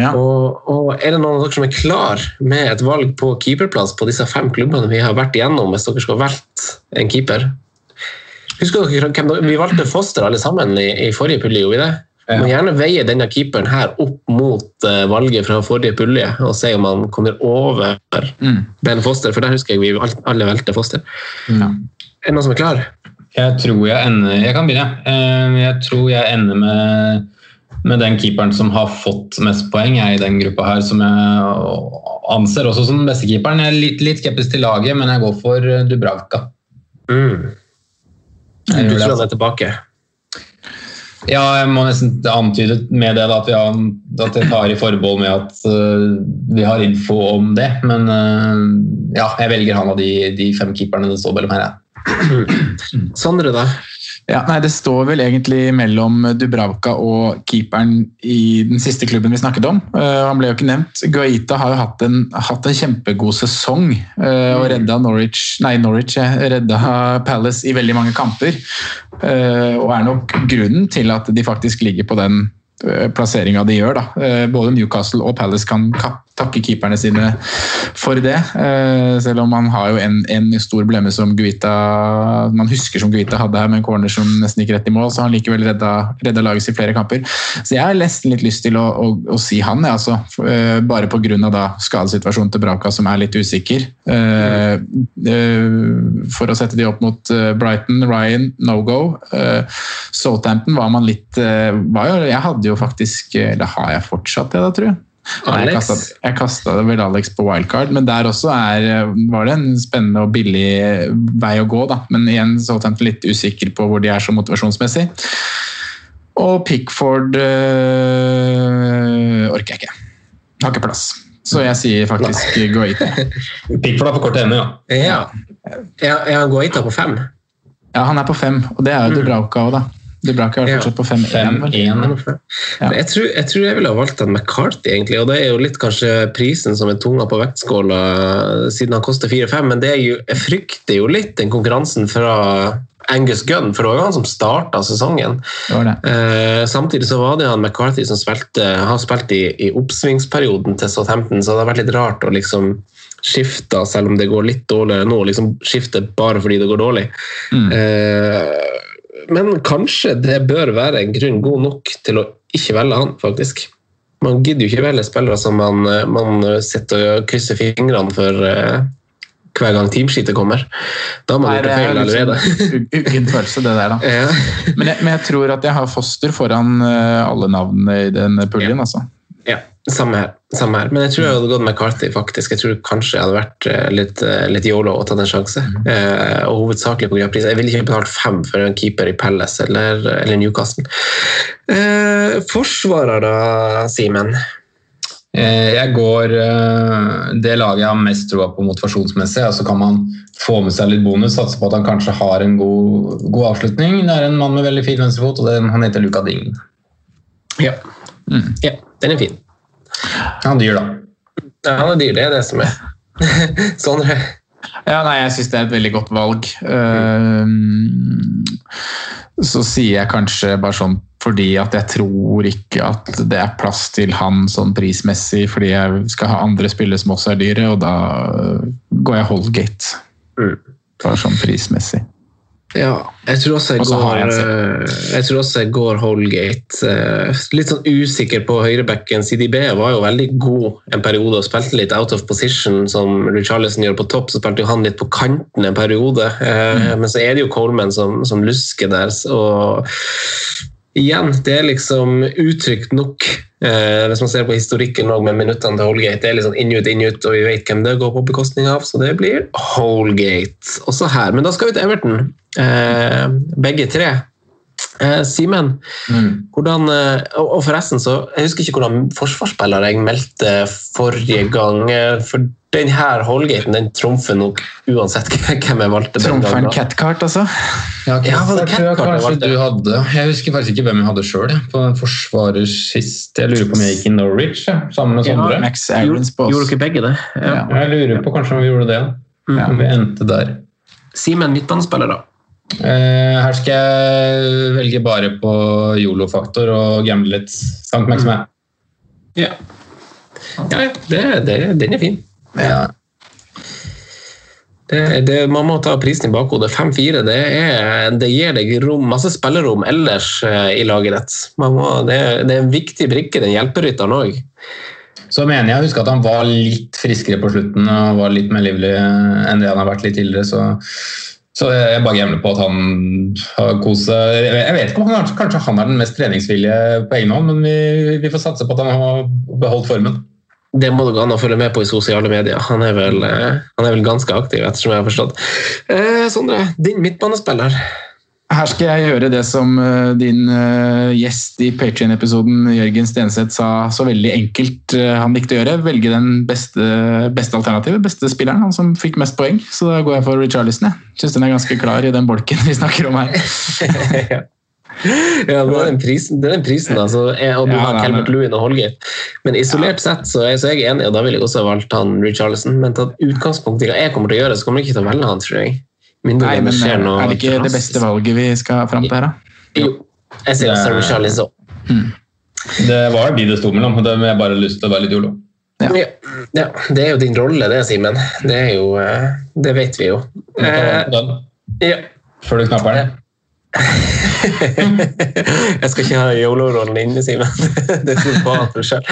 Ja. Og, og er det noen av dere som er klar med et valg på keeperplass på disse fem klubbene vi har vært igjennom, hvis dere skal velge en keeper? Husker dere hvem Vi valgte Foster alle sammen i, i forrige pulje, gjorde vi det? Ja. Må gjerne veie denne keeperen her opp mot eh, valget fra forrige pulje og se om han kommer over Mm. Ben Foster, for der husker jeg vi alle valgte Foster. Ja. Er det noen som er klar? Jeg tror jeg ender Jeg kan begynne. Eh, Jeg tror jeg ender med, med den keeperen som har fått mest poeng jeg, i den gruppa her, som jeg anser også som den beste keeperen. Jeg er litt, litt skeptisk til laget, men jeg går for eh, Dubravka. Mm. Jeg Du tror han er tilbake? Ja, jeg må nesten antyde med det da, at, vi har, at jeg tar i forbehold med at uh, vi har info om det. Men uh, ja, jeg velger han av de, de fem keeperne det står mellom her. Ja. Sondre, da? Ja, nei, Det står vel egentlig mellom Dubravka og keeperen i den siste klubben vi snakket om. Uh, han ble jo ikke nevnt. Guaita har jo hatt en, hatt en kjempegod sesong uh, og redda Norwich, nei, Norwich redda Palace i veldig mange kamper. Uh, og er nok grunnen til at de faktisk ligger på den plasseringa de gjør. Da. Både Newcastle og Palace kan kappe takke keeperne sine for det. Eh, selv om han har jo en, en stor blemme som Guita man husker som Guita hadde her, med en corner som nesten gikk rett i mål, så han likevel redda, redda laget sitt flere kamper. Så jeg har nesten litt lyst til å, å, å si han, jeg, altså. Eh, Bare pga. skadesituasjonen til Braka, som er litt usikker. Eh, For å sette de opp mot Brighton, Ryan, no go. Southampton var man litt var jo, Jeg hadde jo faktisk Eller har jeg fortsatt det, da, tror jeg? Nei, Jeg Alex? jeg kasta vel Alex på wildcard, men der også er, var det en spennende og billig vei å gå. da. Men igjen så er jeg litt usikker på hvor de er så motivasjonsmessig. Og Pickford øh, orker jeg ikke. Har ikke plass. Så jeg sier faktisk Goita. Pickford er på kortet ennå, ja. Ja. Er, han Guaita på fem? Ja, han er på fem, og det er jo Dubrauka òg, da. Dubrauka er Ja. fortsatt på 5-1. vel? 5-1. Ja. Jeg, tror, jeg tror jeg ville ha valgt en McCarthy, egentlig. Og det er jo litt kanskje prisen som er tunga på vektskåla, siden han koster 4-5. Men det er jo, jeg frykter jo litt den konkurransen fra Angus Gunn, for det var jo han som starta sesongen. Det det. Eh, samtidig så var det han McCarthy som spilte, har spilt i, i oppsvingsperioden til Southampton, så det har vært litt rart å liksom skifte, selv om det går litt dårligere nå, liksom skifte bare fordi det går dårlig. Mm. Eh, men kanskje det bør være en grunn god nok til å ikke velge han, faktisk. Man gidder jo ikke velge spillere som man, eh, man sitter og krysser fingrene for eh, hver gang teamskiftet kommer. Da har man gjort det det feil allerede. liksom uggen følelse, det der, da. Ja. Men jeg, men jeg tror at jeg har Foster foran øh, alle navnene i den puljen, altså. Ja, samme her. samme her. Men jeg tror jeg hadde gått McCarthy, faktisk. Jeg tror kanskje jeg hadde vært eh, litt, eh, litt yolo og tatt en sjanse. Eh, og hovedsakelig pga. pris. Jeg ville ikke betalt fem for en keeper i Palace eller, eller Newcastle. Eh, forsvarer, da, Simen? Eh, Jeg går eh, det laget jeg har mest troa på motivasjonsmessig. og Så kan man få med seg litt bonus, satse på at han kanskje har en god, god avslutning. Det er en mann med veldig fin venstrefot, og den, han heter Luca Ding. Ja. ja. Den er fin. Han er dyr, da. Ja, han er dyr, det er det som er. Sånn, Sondre? Ja, nei, jeg syns det er et veldig godt valg. Eh, så sier jeg kanskje bare sånn fordi at jeg tror ikke at det er plass til han sånn prismessig, fordi jeg skal ha andre spillere som også er dyre, og da går jeg Holgate. Mm. Bare sånn prismessig. Ja, jeg tror også jeg, også går, jeg eh, jeg tror også jeg går Holgate. Eh, Litt sånn usikker på høyrebacken. CDB var jo veldig god en periode og spilte litt out of position, som Richarlison gjør på topp. Så spilte jo han litt på kanten en periode. Mm. Men så er det jo Coleman som, som lusker der. Og igjen, det er liksom uttrykt nok. Eh, hvis man ser på historikken med minuttene til Holgate, det er litt sånn inn ut, inn ut, og vi vet hvem det går på bekostning av, så det blir Holgate også her. Men da skal vi til Everton, eh, begge tre. Eh, Simen, hvordan eh, og, og forresten så Jeg husker ikke hvordan forsvarsspiller jeg meldte forrige gang. eh, For den her Holgaten den trumfer nok uansett hvem jeg valgte. Trumfer en. Catcart, altså. Ja, Ja, det tror jeg kanskje du hadde. Jeg husker faktisk ikke hvem jeg hadde sjøl. På den forsvarers sist. Jeg lurer på om jeg gikk i Norwich ja, sammen med Ja, Sondre. Max Aarons på Gjorde dere begge det? Ja. Ja. Jeg lurer på kanskje om vi gjorde det. Ja. Om vi endte der. Simen, midtbanespiller, da? Eh, her skal jeg velge bare på Yolo-faktor og gamble litt. St. Maximin. Ja. ja det, det, den er fin. Ja. Det, det, man må ta prisen i bakhodet. 5-4 det, det gir deg rom, masse spillerom ellers eh, i laget ditt. Det, det er en viktig brikke, den hjelperytteren òg. Så mener jeg å huske at han var litt friskere på slutten og var litt mer livlig enn det han har vært litt tidligere. Så, så jeg bare gambler på at han har kost seg. Jeg vet ikke om han, kanskje han er den mest treningsvillige på egen hånd, men vi, vi får satse på at han har beholdt formen. Det må det gå an å følge med på i sosiale medier. Han er vel, eh, han er vel ganske aktiv, ettersom jeg har forstått. Eh, Sondre, din midtbanespiller. Her skal jeg gjøre det som eh, din eh, gjest i Patrion-episoden, Jørgen Stenseth, sa så veldig enkelt han likte å gjøre. Velge den beste, beste alternativet, beste spilleren, han som fikk mest poeng. Så da går jeg for Richarlison. Jeg syns den er ganske klar i den bolken vi snakker om her. Ja, det er den prisen, det er den prisen altså, jeg, og du Ja, har Calvert men- Lewin og Holgate. Men isolert sett så er, så er jeg enig, og da ville jeg også valgt han Richarlison. Men tatt utgangspunkt i hva jeg kommer til å gjøre, så kommer jeg ikke til å velge han, tror jeg. Mindre Nei, det men skjer eh, noe Er det ikke det beste valget vi skal fram til her, da? Jo, jeg sier også Det Richarlison. Det var de det sto mellom, og det har jeg bare lyst til å være litt jolo. Ja. Ja, ja, det er jo din rolle, det, Simen. Det er jo eh, Det vet vi jo. Eh, ja. før du knapper den. Jeg skal ikke ha yolo-rollen inne, Simen. Det tror du at du sjøl.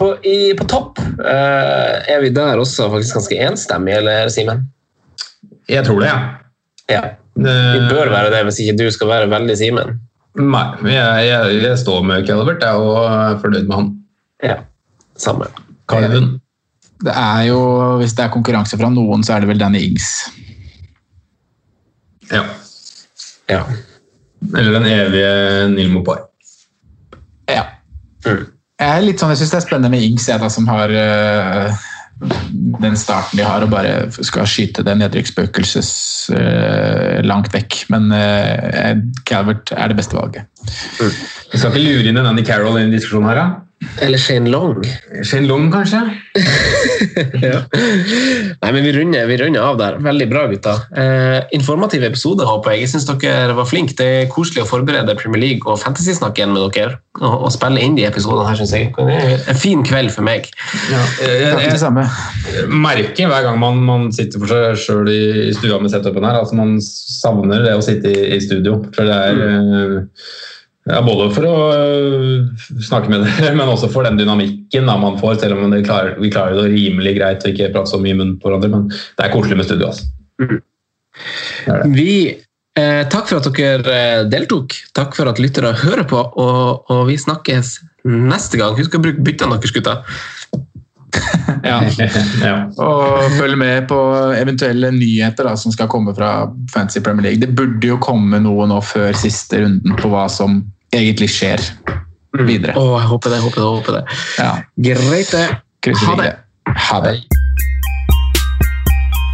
På, i- på topp eh, er vi der også faktisk ganske enstemmige, eller Simen? Jeg tror det, ja. Ja. Vi bør være det hvis ikke du skal være veldig Simen. Nei, jeg, jeg, jeg står med Calvert jeg, og er fornøyd med han. Ja, samme. Calvin. Det er jo, Hvis det er konkurranse fra noen, så er det vel Danny Ings. Ja. Ja. Eller den evige Neil Mopai. Ja. Mm. Jeg er litt sånn, jeg syns det er spennende med Ings, jeg da, som har øh, den starten de har, og bare skal skyte det nedrykksspøkelses øh, langt vekk. Men øh, Calvert er det beste valget. Vi skal ikke lure inn en Andy Carroll i en diskusjon her, da? Eller Shane Long. Shane Long, kanskje? ja. Nei, men vi runder, vi runder av der. Veldig bra, gutter. Eh, informativ episode, håper jeg. Jeg syns dere var flinke. Det er koselig å forberede Premier League og fantasy-snakk igjen med dere. Og, og spille inn de episodene her, syns jeg. Det er en fin kveld for meg. Ja. Jeg, jeg, det jeg, merker hver gang man, man sitter for seg sjøl i, i stua med setupen her, altså man savner det å sitte i, i studio. For det er eh, ja, Både for å øh, snakke med dere, men også for den dynamikken da, man får. Selv om klarer, vi klarer det rimelig greit å ikke prate så mye i munnen på hverandre. Men det er koselig med studio. Altså. Er. Vi, eh, takk for at dere eh, deltok. Takk for at lyttere hører på, og, og vi snakkes neste gang. Husk å bruke byttene deres, gutter. Ja. ja. Og følg med på eventuelle nyheter da, som skal komme fra Fancy Premier League. Det burde jo komme noe nå før siste runden på hva som egentlig skjer videre. Å, jeg håper det, håper det, håper det. Ja. Greit, det. Ha det. Ha det.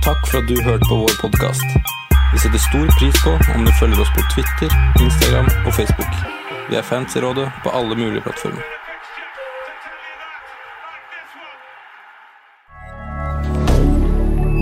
Takk for at du hørte på vår podkast. Vi setter stor pris på om du følger oss på Twitter, Instagram og Facebook. Vi er fans i rådet på alle mulige plattformer.